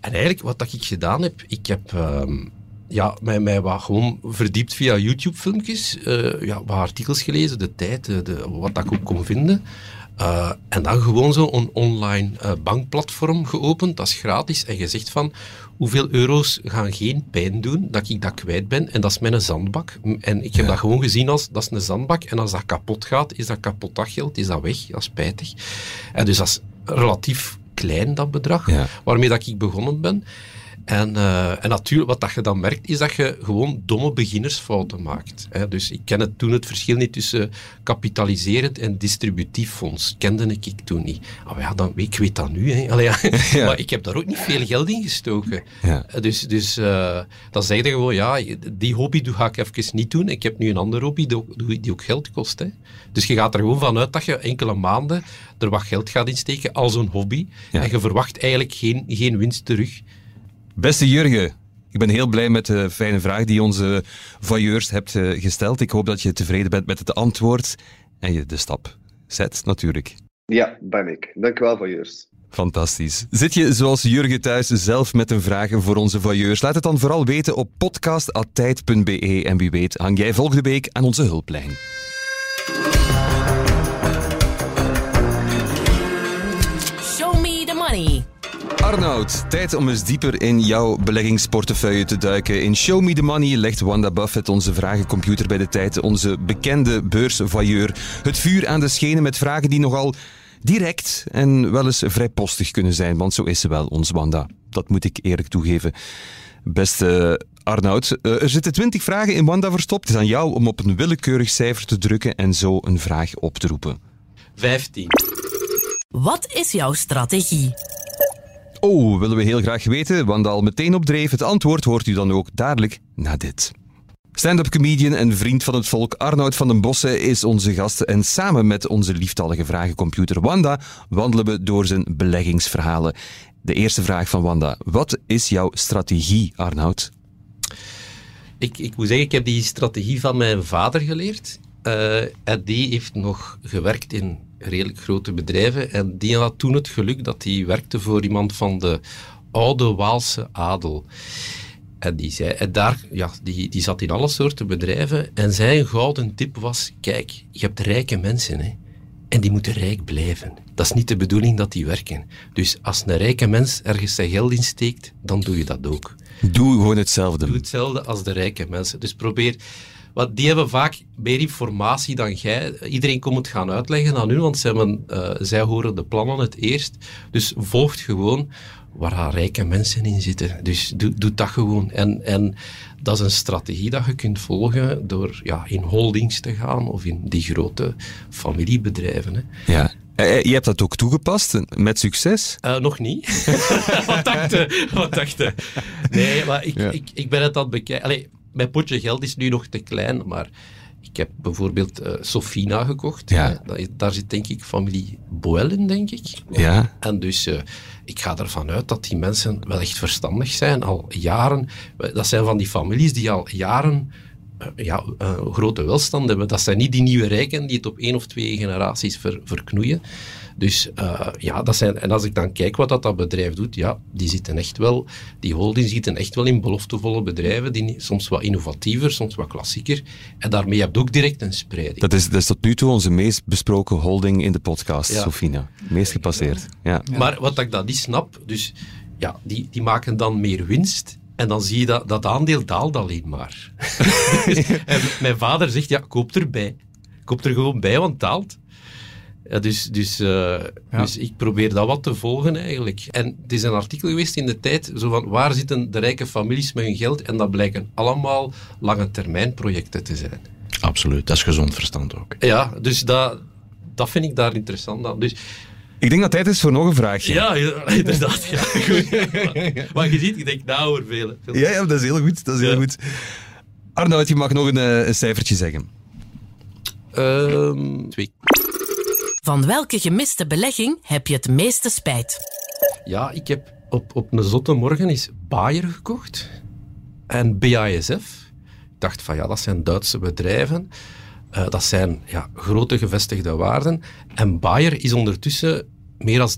Speaker 4: en eigenlijk, wat dat ik gedaan heb, ik heb... Um, ja, mij, mij wat gewoon verdiept via YouTube-filmpjes, ja, wat artikels gelezen, de tijd, de, wat dat ik ook kon vinden. Uh, en dan gewoon zo een online uh, bankplatform geopend, dat is gratis. En je zegt van, hoeveel euro's gaan geen pijn doen dat ik dat kwijt ben? En dat is mijn zandbak. En ik heb dat gewoon gezien als, dat is een zandbak. En als dat kapot gaat, is dat kapot dat geld, is dat weg. Dat is spijtig. En dus dat is relatief klein, dat bedrag, waarmee dat ik begonnen ben. En, uh, en natuurlijk, wat dat je dan merkt, is dat je gewoon domme beginnersfouten maakt. Hè. Dus ik ken het toen het verschil niet tussen kapitaliserend en distributief fonds. Kende ik, toen niet. Oh ja, dan, ik weet dat nu. Hè. Allee, ja. Maar ik heb daar ook niet veel geld in gestoken. Ja. Eh, dus, dus uh, dan zeg je gewoon, ja, die hobby ga ik even niet doen. Ik heb nu een andere hobby die, die ook geld kost. Hè. Dus je gaat er gewoon vanuit dat je enkele maanden er wat geld gaat insteken als een hobby. En je verwacht eigenlijk geen, geen winst terug.
Speaker 1: Beste Jurgen, ik ben heel blij met de fijne vraag die onze voyeurs hebt eh, gesteld. Ik hoop dat je tevreden bent met het antwoord en je de stap zet, natuurlijk.
Speaker 6: Ja, ben ik. Dank u wel, voyeurs.
Speaker 1: Fantastisch. Zit je zoals Jurgen thuis zelf met een vraag voor onze voyeurs? Laat het dan vooral weten op podcast.tijd.be en wie weet hang jij volgende week aan onze hulplijn. Arnoud, tijd om eens dieper in jouw beleggingsportefeuille te duiken. In Show Me The Money legt Wanda Buffett, onze vragencomputer bij de tijd, onze bekende beursvailleur, het vuur aan de schenen met vragen die nogal direct en wel eens vrijpostig kunnen zijn, want zo is ze wel, ons Wanda. Dat moet ik eerlijk toegeven. Beste Arnoud, eh, er zitten twintig vragen in Wanda verstopt. Het is aan jou om op een willekeurig cijfer te drukken en zo een vraag op te roepen.
Speaker 4: 15.
Speaker 7: Wat is jouw strategie?
Speaker 1: Oh, willen we heel graag weten, want al meteen opdreef. Het antwoord hoort u dan ook dadelijk na dit. Stand-up comedian en vriend van het volk Arnoud van den Bossen is onze gast. En samen met onze lieftallige vragencomputer Wanda wandelen we door zijn beleggingsverhalen. De eerste vraag van Wanda. Wat is jouw strategie, Arnoud?
Speaker 4: Ik, ik moet zeggen, ik heb die strategie van mijn vader geleerd. Uh, en die heeft nog gewerkt in redelijk grote bedrijven. En die had toen het geluk dat hij werkte voor iemand van de oude Waalse adel. En die, zei, en daar, ja, die, die zat in alle soorten bedrijven. En zijn gouden tip was: kijk, je hebt rijke mensen. Hè, en die moeten rijk blijven. Dat is niet de bedoeling dat die werken. Dus als een rijke mens ergens zijn geld insteekt, dan doe je dat ook.
Speaker 1: Doe gewoon hetzelfde.
Speaker 4: Doe hetzelfde als de rijke mensen. Dus probeer want die hebben vaak meer informatie dan jij. Iedereen komt het gaan uitleggen aan u, want zij, hebben, uh, zij horen de plannen het eerst. Dus volgt gewoon waar rijke mensen in zitten. Dus doe, doe dat gewoon. En, en dat is een strategie dat je kunt volgen door ja, in holdings te gaan of in die grote familiebedrijven. Hè.
Speaker 1: Ja. Eh, eh, je hebt dat ook toegepast, met succes?
Speaker 4: Uh, nog niet. wat dachten? Wat dachten? Nee, maar ik, ik, ik ben het aan het bekijken mijn potje geld is nu nog te klein, maar ik heb bijvoorbeeld uh, Sofina gekocht. Ja. daar zit denk ik familie Boel in, denk ik.
Speaker 1: Ja.
Speaker 4: En dus uh, ik ga ervan uit dat die mensen wel echt verstandig zijn, al jaren. Dat zijn van die families die al jaren ja, grote welstand hebben. Dat zijn niet die nieuwe rijken die het op één of twee generaties ver, verknoeien. Dus uh, ja, dat zijn, en als ik dan kijk wat dat, dat bedrijf doet, ja, die zitten echt wel, die holdings zitten echt wel in beloftevolle bedrijven, die soms wat innovatiever, soms wat klassieker. En daarmee heb je ook direct een spreiding.
Speaker 1: Dat is, dat is tot nu toe onze meest besproken holding in de podcast, ja. Sofina. Meest gepasseerd. Ja.
Speaker 4: Maar wat ik dat niet snap, dus ja, die, die maken dan meer winst. En dan zie je dat dat aandeel daalt alleen maar. en mijn vader zegt, ja, koop erbij. Koop er gewoon bij, want het daalt. Ja, dus, dus, uh, dus ik probeer dat wat te volgen eigenlijk. En het is een artikel geweest in de tijd, zo van waar zitten de rijke families met hun geld? En dat blijken allemaal lange termijn projecten te zijn.
Speaker 2: Absoluut, dat is gezond verstand ook.
Speaker 4: Ja, dus dat, dat vind ik daar interessant aan. Dus,
Speaker 1: ik denk dat tijd is voor nog een vraagje.
Speaker 4: Ja, inderdaad. Ja, maar je ziet, ik denk nou over veel.
Speaker 1: Ja, ja, dat is heel goed. Dat is heel goed. Arnoud, je mag nog een, eh, een cijfertje zeggen.
Speaker 4: Um, twee.
Speaker 7: Van welke gemiste belegging heb je het meeste spijt?
Speaker 4: Ja, ik heb op, op een zotte morgen is Bayer gekocht en BASF. Ik dacht van ja, dat zijn Duitse bedrijven. Uh, dat zijn ja, grote gevestigde waarden. En Bayer is ondertussen meer dan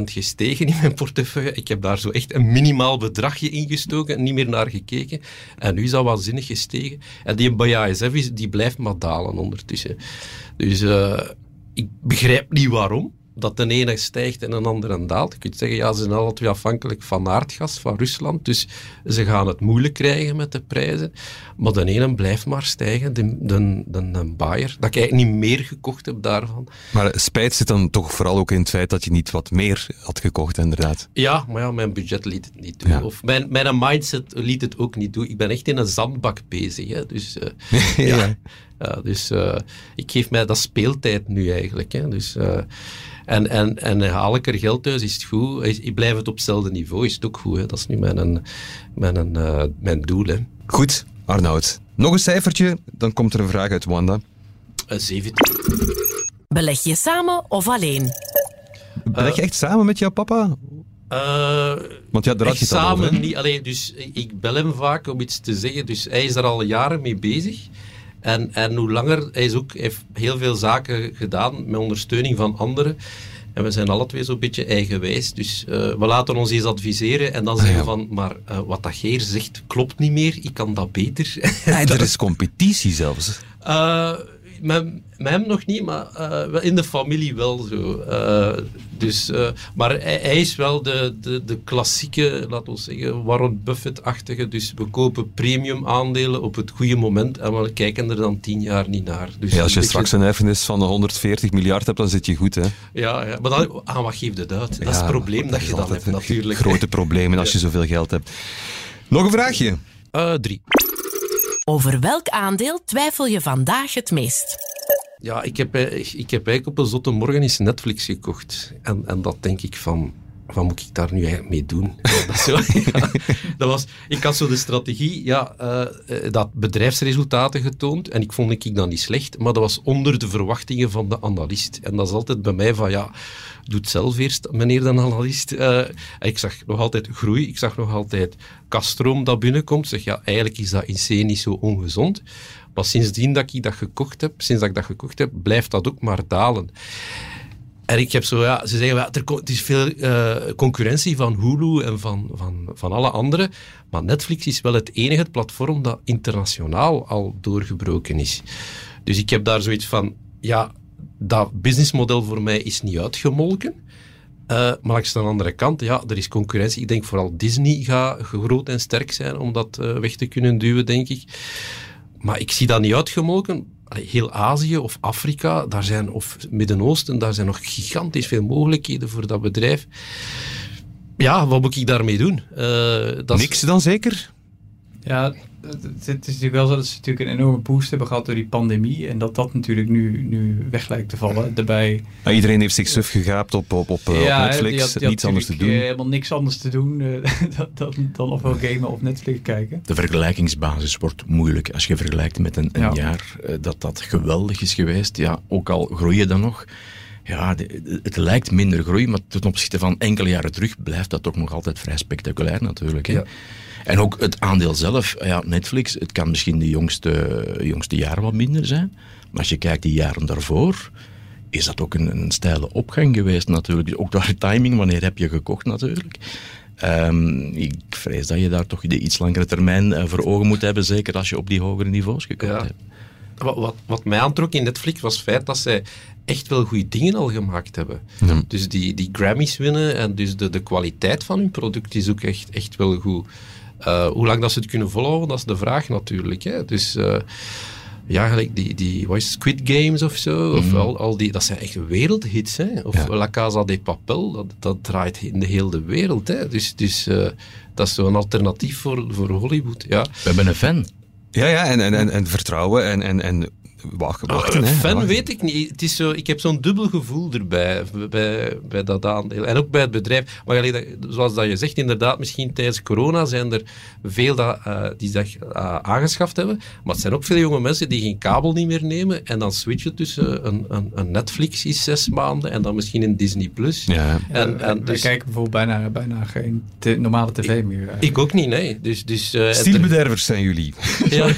Speaker 4: 30% gestegen in mijn portefeuille. Ik heb daar zo echt een minimaal bedragje in gestoken, niet meer naar gekeken. En nu is dat waanzinnig gestegen. En die BASF is, die blijft maar dalen ondertussen. Dus uh, ik begrijp niet waarom dat de ene stijgt en een andere daalt. Je kunt zeggen, ja, ze zijn alle twee afhankelijk van aardgas, van Rusland, dus ze gaan het moeilijk krijgen met de prijzen. Maar de ene blijft maar stijgen, de, de, de, de Bayer, dat ik eigenlijk niet meer gekocht heb daarvan.
Speaker 1: Maar spijt zit dan toch vooral ook in het feit dat je niet wat meer had gekocht, inderdaad.
Speaker 4: Ja, maar ja, mijn budget liet het niet doen. Of mijn, mijn mindset liet het ook niet doen. Ik ben echt in een zandbak bezig, hè. dus... Uh, ja. ja. Dus uh, ik geef mij dat speeltijd nu eigenlijk. Hè. Dus, uh, en, en, en haal ik er geld thuis, is het goed. Ik blijf het op hetzelfde niveau, is het ook goed. Hè. Dat is nu mijn, mijn, uh, mijn doel. Hè.
Speaker 1: Goed, Arnoud. Nog een cijfertje, dan komt er een vraag uit Wanda.
Speaker 4: Uh, 17.
Speaker 7: Beleg je samen of alleen?
Speaker 1: Beleg je echt samen met jouw papa?
Speaker 4: Uh,
Speaker 1: Want ja, daar had je het
Speaker 4: samen
Speaker 1: over,
Speaker 4: niet. Alleen, dus ik bel hem vaak om iets te zeggen. Dus hij is er al jaren mee bezig. En, en hoe langer, hij is ook, heeft heel veel zaken gedaan met ondersteuning van anderen. En we zijn alle twee zo'n beetje eigenwijs. Dus uh, we laten ons eens adviseren en dan zeggen we van, maar uh, wat dat Geer zegt klopt niet meer, ik kan dat beter.
Speaker 1: En er is competitie zelfs.
Speaker 4: Uh, met, met hem nog niet, maar uh, in de familie wel zo. Uh, dus, uh, maar hij, hij, is wel de, de, de klassieke, laten we zeggen, Warren Buffett-achtige. Dus we kopen premium aandelen op het goede moment en we kijken er dan tien jaar niet naar. Dus
Speaker 1: ja, als je straks een erfenis van 140 miljard hebt, dan zit je goed, hè?
Speaker 4: Ja, ja. maar dan, aan wat geeft het uit? Dat is het probleem dat, dat je dan hebt, natuurlijk.
Speaker 1: Grote problemen als je zoveel geld hebt. Nog een vraagje?
Speaker 4: drie.
Speaker 7: Over welk aandeel twijfel je vandaag het meest?
Speaker 4: Ja, ik heb, ik heb eigenlijk op een zotte morgen eens Netflix gekocht. En, en dat denk ik van, wat moet ik daar nu eigenlijk mee doen? dat, zo, dat was, ik had zo de strategie, ja, uh, dat bedrijfsresultaten getoond. En ik vond ik dat niet slecht, maar dat was onder de verwachtingen van de analist. En dat is altijd bij mij van, ja, doe het zelf eerst, meneer de analist. Uh, ik zag nog altijd groei, ik zag nog altijd kaststroom dat binnenkomt. Zeg, ja, eigenlijk is dat in C niet zo ongezond. Maar sindsdien dat ik dat gekocht heb, sinds dat ik dat gekocht heb, blijft dat ook maar dalen. En ik heb zo, ja, ze zeggen, ja, er het is veel uh, concurrentie van Hulu en van, van, van alle anderen. Maar Netflix is wel het enige platform dat internationaal al doorgebroken is. Dus ik heb daar zoiets van, ja, dat businessmodel voor mij is niet uitgemolken. Uh, maar langs de andere kant, ja, er is concurrentie. Ik denk vooral Disney gaat groot en sterk zijn om dat uh, weg te kunnen duwen, denk ik. Maar ik zie dat niet uitgemolken. Heel Azië of Afrika, daar zijn, of Midden-Oosten, daar zijn nog gigantisch veel mogelijkheden voor dat bedrijf. Ja, wat moet ik daarmee doen? Uh,
Speaker 1: dat Niks dan zeker?
Speaker 3: Ja, het, is natuurlijk wel zo dat ze natuurlijk een enorme boost hebben gehad door die pandemie. En dat dat natuurlijk nu, nu weg lijkt te vallen. Daarbij,
Speaker 1: maar iedereen heeft zich suf gegaapt op, op, op,
Speaker 3: ja,
Speaker 1: op Netflix.
Speaker 3: Die had, die
Speaker 1: niets anders te doen.
Speaker 3: helemaal niks anders te doen uh, dan, dan of wel gamen of Netflix kijken.
Speaker 2: De vergelijkingsbasis wordt moeilijk als je vergelijkt met een, een ja. jaar uh, dat dat geweldig is geweest. Ja, ook al groei je dan nog. Ja, de, het lijkt minder groei, maar ten opzichte van enkele jaren terug blijft dat toch nog altijd vrij spectaculair natuurlijk. Hè? Ja. En ook het aandeel zelf, ja, Netflix, het kan misschien de jongste, jongste jaren wat minder zijn. Maar als je kijkt die jaren daarvoor, is dat ook een, een steile opgang geweest natuurlijk. Ook door de timing, wanneer heb je gekocht natuurlijk. Um, ik vrees dat je daar toch de iets langere termijn uh, voor ogen moet hebben, zeker als je op die hogere niveaus gekocht ja. hebt.
Speaker 4: Wat, wat, wat, mij aantrok in Netflix was het feit dat zij echt wel goede dingen al gemaakt hebben.
Speaker 1: Ja.
Speaker 4: Dus die, die Grammys winnen en dus de, de kwaliteit van hun product is ook echt, echt wel goed. Uh, hoe lang dat ze het kunnen volhouden, dat is de vraag natuurlijk. Hè. Dus uh, ja, gelijk die, die wat is Squid Games of zo, of
Speaker 1: Mhm.
Speaker 4: al, al die, dat zijn echt wereldhits. Hè. Of
Speaker 1: Ja.
Speaker 4: La Casa de Papel, dat, dat draait in de hele wereld. Hè. Dus, dus uh, dat is zo'n alternatief voor, voor Hollywood. Ja.
Speaker 2: We hebben een fan.
Speaker 1: Ja, ja en, en, en, en vertrouwen en, en, en wachten. hè.
Speaker 4: Fan
Speaker 1: Wachten.
Speaker 4: weet ik niet. Het is zo, ik heb zo'n dubbel gevoel erbij, bij, bij dat aandeel. En ook bij het bedrijf. Maar allee, dat- zoals dat je zegt, inderdaad, misschien tijdens corona zijn er veel dat, eh, die dat eh, aangeschaft hebben. Maar het zijn ook veel jonge mensen die geen kabel niet meer nemen en dan switchen tussen een, een, een Netflix is zes maanden en dan misschien een Disney+. Plus.
Speaker 1: Ja.
Speaker 4: En, en dus,
Speaker 3: kijken bijvoorbeeld bijna, bijna geen te- normale tv meer. eh.
Speaker 4: ik ook niet, nee. Dus, dus, eh,
Speaker 1: Stielbedervers zijn jullie.
Speaker 4: ja.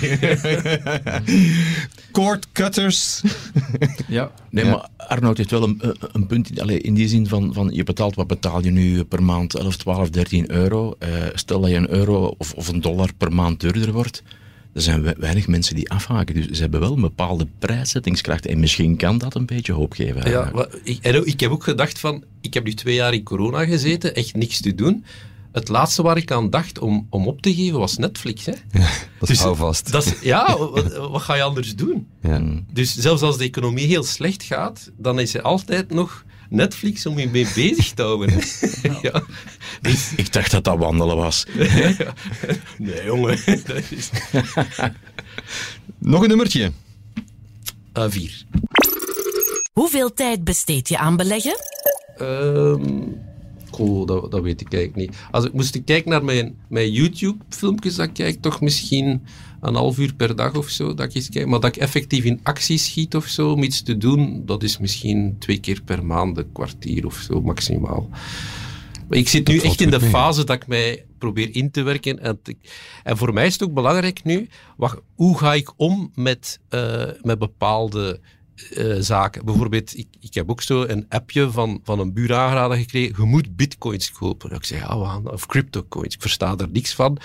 Speaker 1: cutters.
Speaker 3: ja.
Speaker 2: Nee,
Speaker 1: Ja.
Speaker 2: maar Arnoud heeft wel een, een- een punt. in- Allee, in die zin van, van je betaalt, wat betaal je nu per maand? 11, 12, 13 euro. Eh, stel dat je een euro of, of een dollar per maand duurder wordt. Er zijn we- weinig mensen die afhaken. Dus ze hebben wel een bepaalde prijszettingskracht. En misschien kan dat een beetje hoop geven.
Speaker 4: Ja, ik, ik heb ook gedacht van, ik heb nu twee jaar in corona gezeten, echt niks te doen. Het laatste waar ik aan dacht om, om op te geven was Netflix. Hè.
Speaker 1: Dat is
Speaker 4: Dus. Dat is, ja, wat, wat ga je anders doen?
Speaker 1: Ja.
Speaker 4: Dus zelfs als de economie heel slecht gaat, dan is er altijd nog Netflix om je mee bezig te houden. ja. Dus,
Speaker 2: Ik dacht dat dat wandelen was.
Speaker 4: nee, jongen. Dat is,
Speaker 1: Nog een nummertje.
Speaker 4: Ah, vier.
Speaker 7: Hoeveel tijd besteed je aan beleggen?
Speaker 4: Ehm goh, dat, dat weet ik eigenlijk niet. Als ik moest kijken naar mijn, mijn YouTube-filmpjes, dan kijk ik toch misschien een half uur per dag of zo. Dat ik eens kijk. Maar dat ik effectief in actie schiet of zo, om iets te doen, dat is misschien twee keer per maand, een kwartier of zo maximaal. Maar ik zit nu echt in de
Speaker 1: mee.
Speaker 4: fase dat ik mij probeer in te werken. En, te- en voor mij is het ook belangrijk nu, wacht, hoe ga ik om met, eh, met bepaalde eh, zaken. Bijvoorbeeld, ik, ik heb ook zo een appje van, van een buur aangeraden gekregen. Je moet bitcoins kopen. En ik zeg, ja, we gaan, of cryptocoins. Ik versta er niks van.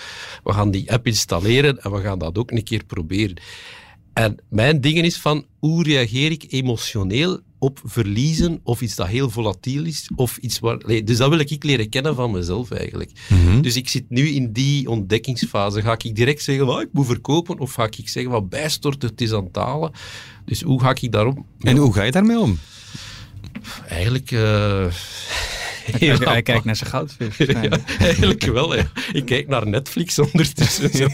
Speaker 4: We gaan die app installeren en we gaan dat ook een keer proberen. En mijn ding is van, hoe reageer ik emotioneel op verliezen of iets dat heel volatiel is? Of iets waar, nee, dus dat wil ik leren kennen van mezelf eigenlijk. Dus ik zit nu in die ontdekkingsfase. Ga ik direct zeggen, "Ah, ik moet verkopen? Of ga ik zeggen, wat bijstort, het is aan het? Dus hoe ga ik daarom?
Speaker 1: En hoe ga je daarmee om?
Speaker 4: Eigenlijk... eh,
Speaker 3: Hij,
Speaker 4: heel
Speaker 3: hij kijkt naar zijn goudvis.
Speaker 4: Ja, eigenlijk wel. Ja. Ik kijk naar Netflix ondertussen. zo.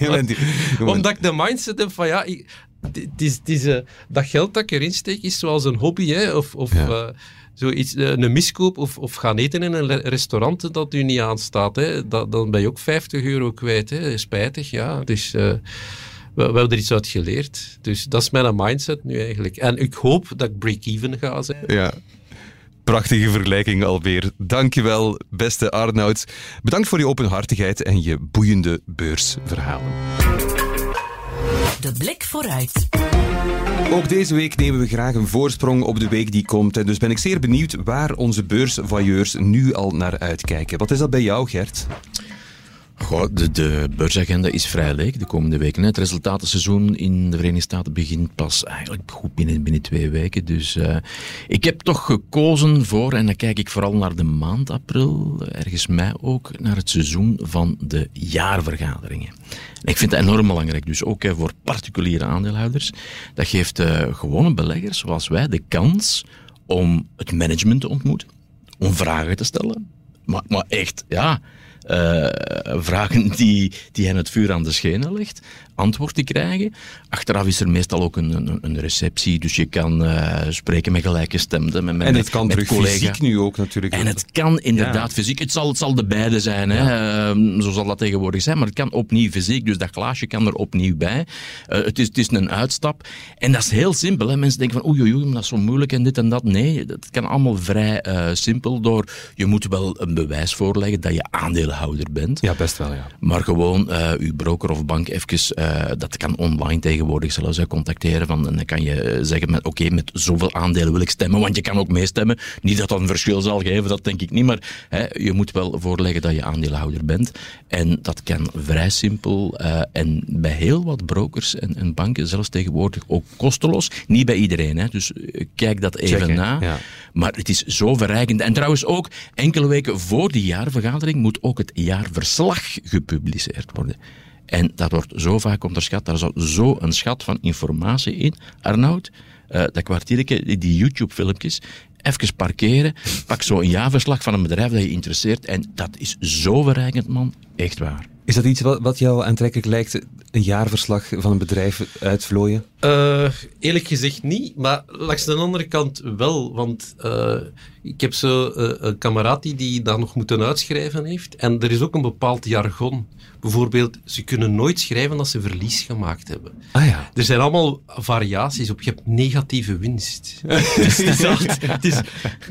Speaker 4: Omdat ik de mindset heb van ja, ik- het is, het is, eh, dat geld dat ik erin steek is zoals een hobby. Hè, of of
Speaker 1: Ja.
Speaker 4: eh, zoiets, eh, een miskoop of, of gaan eten in een restaurant dat u niet aanstaat. Hè, dat, dan ben je ook 50 euro kwijt. Hè. Spijtig, ja. Dus we, we hebben er iets uit geleerd. Dus dat is mijn mindset nu eigenlijk. En ik hoop dat ik break-even ga zijn.
Speaker 1: Ja. Prachtige vergelijking alweer. Dankjewel, beste Arnoud. Bedankt voor je openhartigheid en je boeiende beursverhalen.
Speaker 7: De blik vooruit.
Speaker 1: Ook deze week nemen we graag een voorsprong op de week die komt. En dus ben ik zeer benieuwd waar onze beursvoyeurs nu al naar uitkijken. Wat is dat bij jou, Gert?
Speaker 2: Goh, de, de beursagenda is vrij leeg de komende weken. Het resultatenseizoen in de Verenigde Staten begint pas eigenlijk goed binnen, binnen twee weken. Dus eh, ik heb toch gekozen voor, en dan kijk ik vooral naar de maand april, ergens mei ook, naar het seizoen van de jaarvergaderingen. En ik vind dat enorm belangrijk, dus ook voor particuliere aandeelhouders. Dat geeft eh, gewone beleggers zoals wij de kans om het management te ontmoeten, om vragen te stellen. Maar, maar echt, ja, vragen die, die hen het vuur aan de schenen legt, antwoord te krijgen. Achteraf is er meestal ook een, een, een receptie, dus je kan eh, spreken met gelijkgestemden, met, met,
Speaker 1: En het kan
Speaker 2: met
Speaker 1: terug
Speaker 2: collega.
Speaker 1: fysiek nu ook natuurlijk.
Speaker 2: En het kan inderdaad
Speaker 1: Ja.
Speaker 2: fysiek. Het zal, het zal de beide zijn, hè. Ehm, zo zal dat tegenwoordig zijn. Maar het kan opnieuw fysiek, dus dat glaasje kan er opnieuw bij. Eh, het, is, het is een uitstap. En dat is heel simpel. Hè. Mensen denken van oei, oei, dat is zo moeilijk en dit en dat. Nee, dat kan allemaal vrij eh, simpel door... Je moet wel een bewijs voorleggen dat je aandeelhouder bent.
Speaker 1: Ja, best wel, ja.
Speaker 2: Maar gewoon uw broker of bank even, eh, dat kan online tegenwoordig zelfs, hè, contacteren. Van, en dan kan je eh, zeggen, met oké, met zoveel aandelen wil ik stemmen, want je kan ook meestemmen. Niet dat dat een verschil zal geven, dat denk ik niet. Maar hè, je moet wel voorleggen dat je aandeelhouder bent. En dat kan vrij simpel. eh, en bij heel wat brokers en, en banken zelfs tegenwoordig ook kosteloos. Niet bij iedereen, hè, dus kijk dat even
Speaker 1: Checken,
Speaker 2: na.
Speaker 1: ja.
Speaker 2: Maar het is zo verrijkend. En trouwens ook, enkele weken voor die jaarvergadering moet ook het jaarverslag gepubliceerd worden. En dat wordt zo vaak onderschat. Daar zat zo een schat van informatie in. Arnoud, eh, dat kwartiertje, die YouTube-filmpjes, even parkeren, pak zo een jaarverslag van een bedrijf dat je interesseert. En dat is zo verrijkend, man. Echt waar.
Speaker 1: Is dat iets wat, wat jou aantrekkelijk lijkt, een jaarverslag van een bedrijf uitvlooien?
Speaker 4: Uh, eerlijk gezegd niet, maar langs de andere kant wel. Want uh, ik heb zo uh, een kameraad die, die dat nog moeten uitschrijven heeft. En er is ook een bepaald jargon. Bijvoorbeeld, ze kunnen nooit schrijven dat ze verlies gemaakt hebben.
Speaker 1: Ah, ja.
Speaker 4: Er zijn allemaal variaties op. Je hebt negatieve winst. het, is, het, is,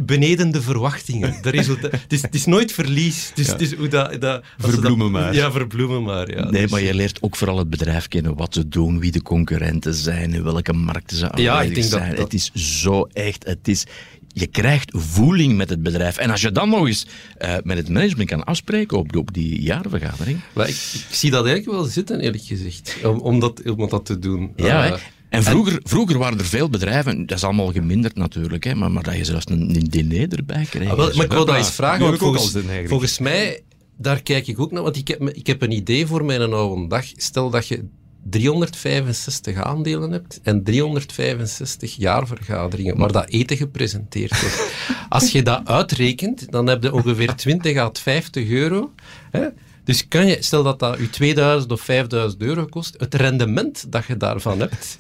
Speaker 4: beneden de verwachtingen. De het, is, het is nooit verlies. Het is, ja. het is hoe dat, dat,
Speaker 1: verbloemen maar.
Speaker 4: Ja, verbloemen maar. Ja.
Speaker 2: Nee, dus- maar je leert ook vooral het bedrijf kennen, wat ze doen, wie de concurrenten zijn, in welke markten ze aanwezig
Speaker 4: ja, ik denk
Speaker 2: zijn.
Speaker 4: Dat, dat...
Speaker 2: Het is zo echt, het is je krijgt voeling met het bedrijf. En als je dan nog eens uh, met het management kan afspreken op, op die jaarvergadering.
Speaker 4: Maar ik, ik, zie dat eigenlijk wel zitten, eerlijk gezegd, om, om, dat, om dat te doen.
Speaker 2: Ja, uh, en vroeger, vroeger waren er veel bedrijven, dat is allemaal geminderd natuurlijk, hè, maar, maar dat je zelfs een, een diner erbij kreeg.
Speaker 4: Ah, wel, maar ik wil dat eens vragen, want volgens, volgens mij, daar kijk ik ook naar, want ik heb, ik heb een idee voor mijn oude dag. Stel dat je 365 aandelen hebt en 365 jaarvergaderingen waar dat eten gepresenteerd wordt. Als je dat uitrekent, dan heb je ongeveer 20 à 50 euro. Hè? Dus kan je, stel dat dat je 2000 of 5000 euro kost, het rendement dat je daarvan hebt,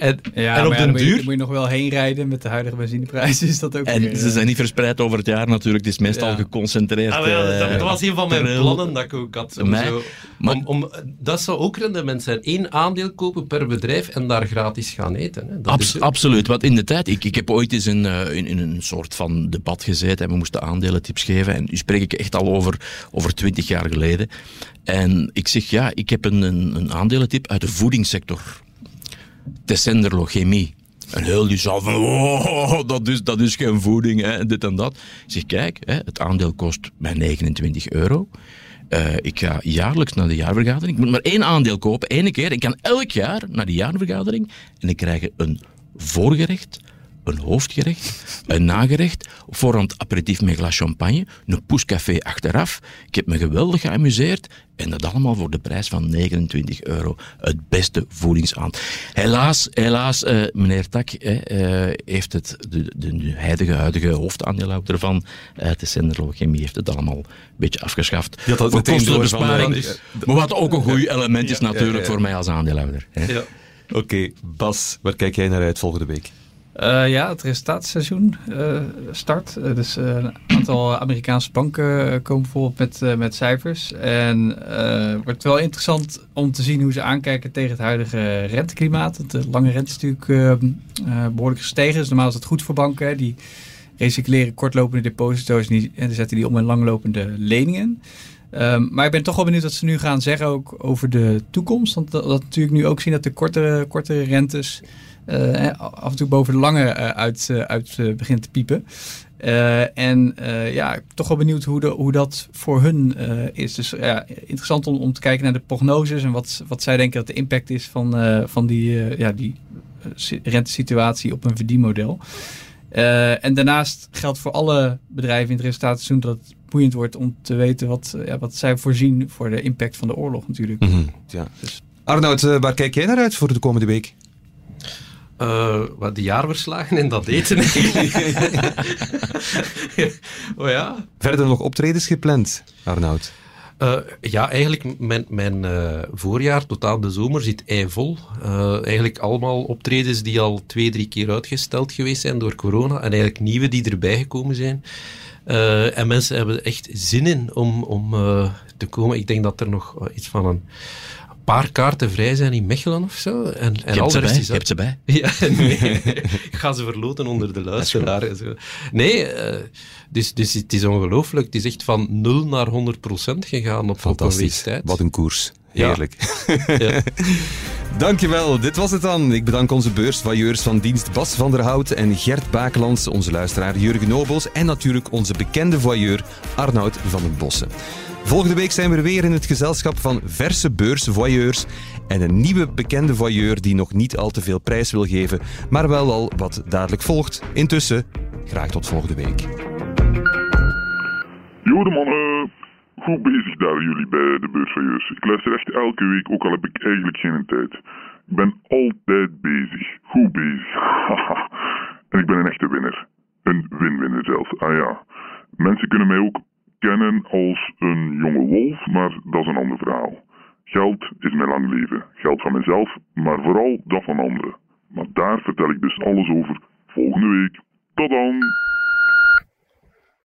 Speaker 4: en,
Speaker 3: ja,
Speaker 4: en op
Speaker 3: ja,
Speaker 4: den
Speaker 3: moet
Speaker 4: duur...
Speaker 3: Je, moet je nog wel heen rijden met de huidige benzineprijs. Is dat ook
Speaker 2: en
Speaker 3: weer,
Speaker 2: ze zijn niet verspreid over het jaar natuurlijk. Het is meestal
Speaker 3: Ja.
Speaker 2: geconcentreerd.
Speaker 4: Ah, wel, dat,
Speaker 2: eh,
Speaker 4: dat was een van mijn plannen dat ik ook had. Om
Speaker 2: Mij-
Speaker 4: zo,
Speaker 2: maar-
Speaker 4: om, om, dat zou ook rendement zijn. Eén aandeel kopen per bedrijf en daar gratis gaan eten. Hè. Dat
Speaker 2: Abs- absoluut. Want in de tijd, ik, ik heb ooit eens in, eh, in, in een soort van debat gezeten en we moesten aandelentips geven. En nu spreek ik echt al over, over 20 jaar geleden. En ik zeg, ja, ik heb een, een, een aandelentip uit de voedingssector. Chemie. En heel die zaal van, oh, dat is, dat is geen voeding, hè, dit en dat. Zeg, kijk, hè, het aandeel kost mij 29 euro. Eh, ik ga jaarlijks naar de jaarvergadering. Ik moet maar één aandeel kopen, één keer. Ik kan elk jaar naar die jaarvergadering en ik krijg een voorgerecht, een hoofdgerecht, een nagerecht, voorhand aperitief met glas champagne, een poescafé achteraf. Ik heb me geweldig geamuseerd en dat allemaal voor de prijs van 29 euro. Het beste voedingsaand. Helaas, helaas, eh, meneer Tak eh, eh, heeft het, de, de, de huidige, huidige hoofdaandeelhouder van uh, de Senderlo Chemie heeft het allemaal een beetje afgeschaft.
Speaker 1: dat
Speaker 2: voor kostenbesparing.
Speaker 1: van, eh,
Speaker 2: Maar wat ook een goed element is natuurlijk voor mij als aandeelhouder.
Speaker 1: Oké, Bas, waar kijk jij naar uit volgende week?
Speaker 3: Eh, ja, het resultaatseizoen eh, start. Eh, dus een aantal Amerikaanse banken komen bijvoorbeeld met, met cijfers. En het wordt wel interessant om te zien hoe ze aankijken tegen het huidige renteklimaat. Want De lange rente is natuurlijk eh, eh, behoorlijk gestegen. Dus normaal is dat goed voor banken. Die recycleren kortlopende deposito's en, zetten die om in langlopende leningen. Ehm, maar ik ben toch wel benieuwd wat ze nu gaan zeggen ook over de toekomst. Want dat, dat natuurlijk nu ook zien dat de kortere, kortere rentes af en toe boven de lange eh, uit, eh, uit eh, begint te piepen. Eh, en eh, ja, toch wel benieuwd hoe, de, hoe dat voor hun eh, is. Dus ja, interessant om, om te kijken naar de prognoses en wat, wat zij denken dat de impact is van, eh, van die, eh, ja, die eh, si- rentesituatie op een verdienmodel. Eh, en daarnaast geldt voor alle bedrijven in het resultaatseizoen dat het boeiend wordt om te weten wat, eh, ja, wat zij voorzien voor de impact van de oorlog natuurlijk.
Speaker 1: Mhm, ja. Arnoud, eh, waar kijk jij naar uit voor de komende week?
Speaker 4: Eh, wat de jaarverslagen en dat eten. oh ja.
Speaker 1: Verder nog optredens gepland, Arnoud?
Speaker 4: Eh, ja, eigenlijk mijn, mijn eh, voorjaar tot aan de zomer zit eivol. Eh eigenlijk allemaal optredens die al twee, drie keer uitgesteld geweest zijn door corona. En eigenlijk nieuwe die erbij gekomen zijn. Eh, en mensen hebben echt zin in om, om te komen. Ik denk dat er nog iets van een paar kaarten vrij zijn in Mechelen of zo. En, en
Speaker 2: Je
Speaker 4: al
Speaker 2: hebt
Speaker 4: de
Speaker 2: ze bij,
Speaker 4: rest is
Speaker 2: je hebt ze bij.
Speaker 4: Ja, nee. Ik ga ze verloten onder de luisteraar. Nee, eh, dus, dus het is ongelooflijk. Het is echt van 0 naar 100 procent gegaan op, op een week
Speaker 1: Fantastisch.
Speaker 4: tijd.
Speaker 1: Wat een koers.
Speaker 4: Ja.
Speaker 1: Heerlijk.
Speaker 4: Ja.
Speaker 1: Dankjewel, dit was het dan. Ik bedank onze beursvailleurs van dienst Bas van der Hout en Gert Bakelands, onze luisteraar Jurgen Nobels en natuurlijk onze bekende voyeur Arnoud van den Bossen. Volgende week zijn we er weer in het gezelschap van verse beursvoyeurs en een nieuwe bekende voyeur die nog niet al te veel prijs wil geven, maar wel al wat dadelijk volgt. Intussen, graag tot volgende week.
Speaker 8: Jo, de mannen. Goed bezig daar jullie bij de beursvailleurs. Ik luister echt elke week, ook al heb ik eigenlijk geen tijd. Ik ben altijd bezig. Goed bezig. En ik ben een echte winnaar. Een win-winner zelfs. Ah ja. Mensen kunnen mij ook kennen als een jonge wolf, maar dat is een ander verhaal. Geld is mijn lang leven. Geld van mezelf, maar vooral dat van anderen. Maar daar vertel ik dus alles over volgende week. Tot dan!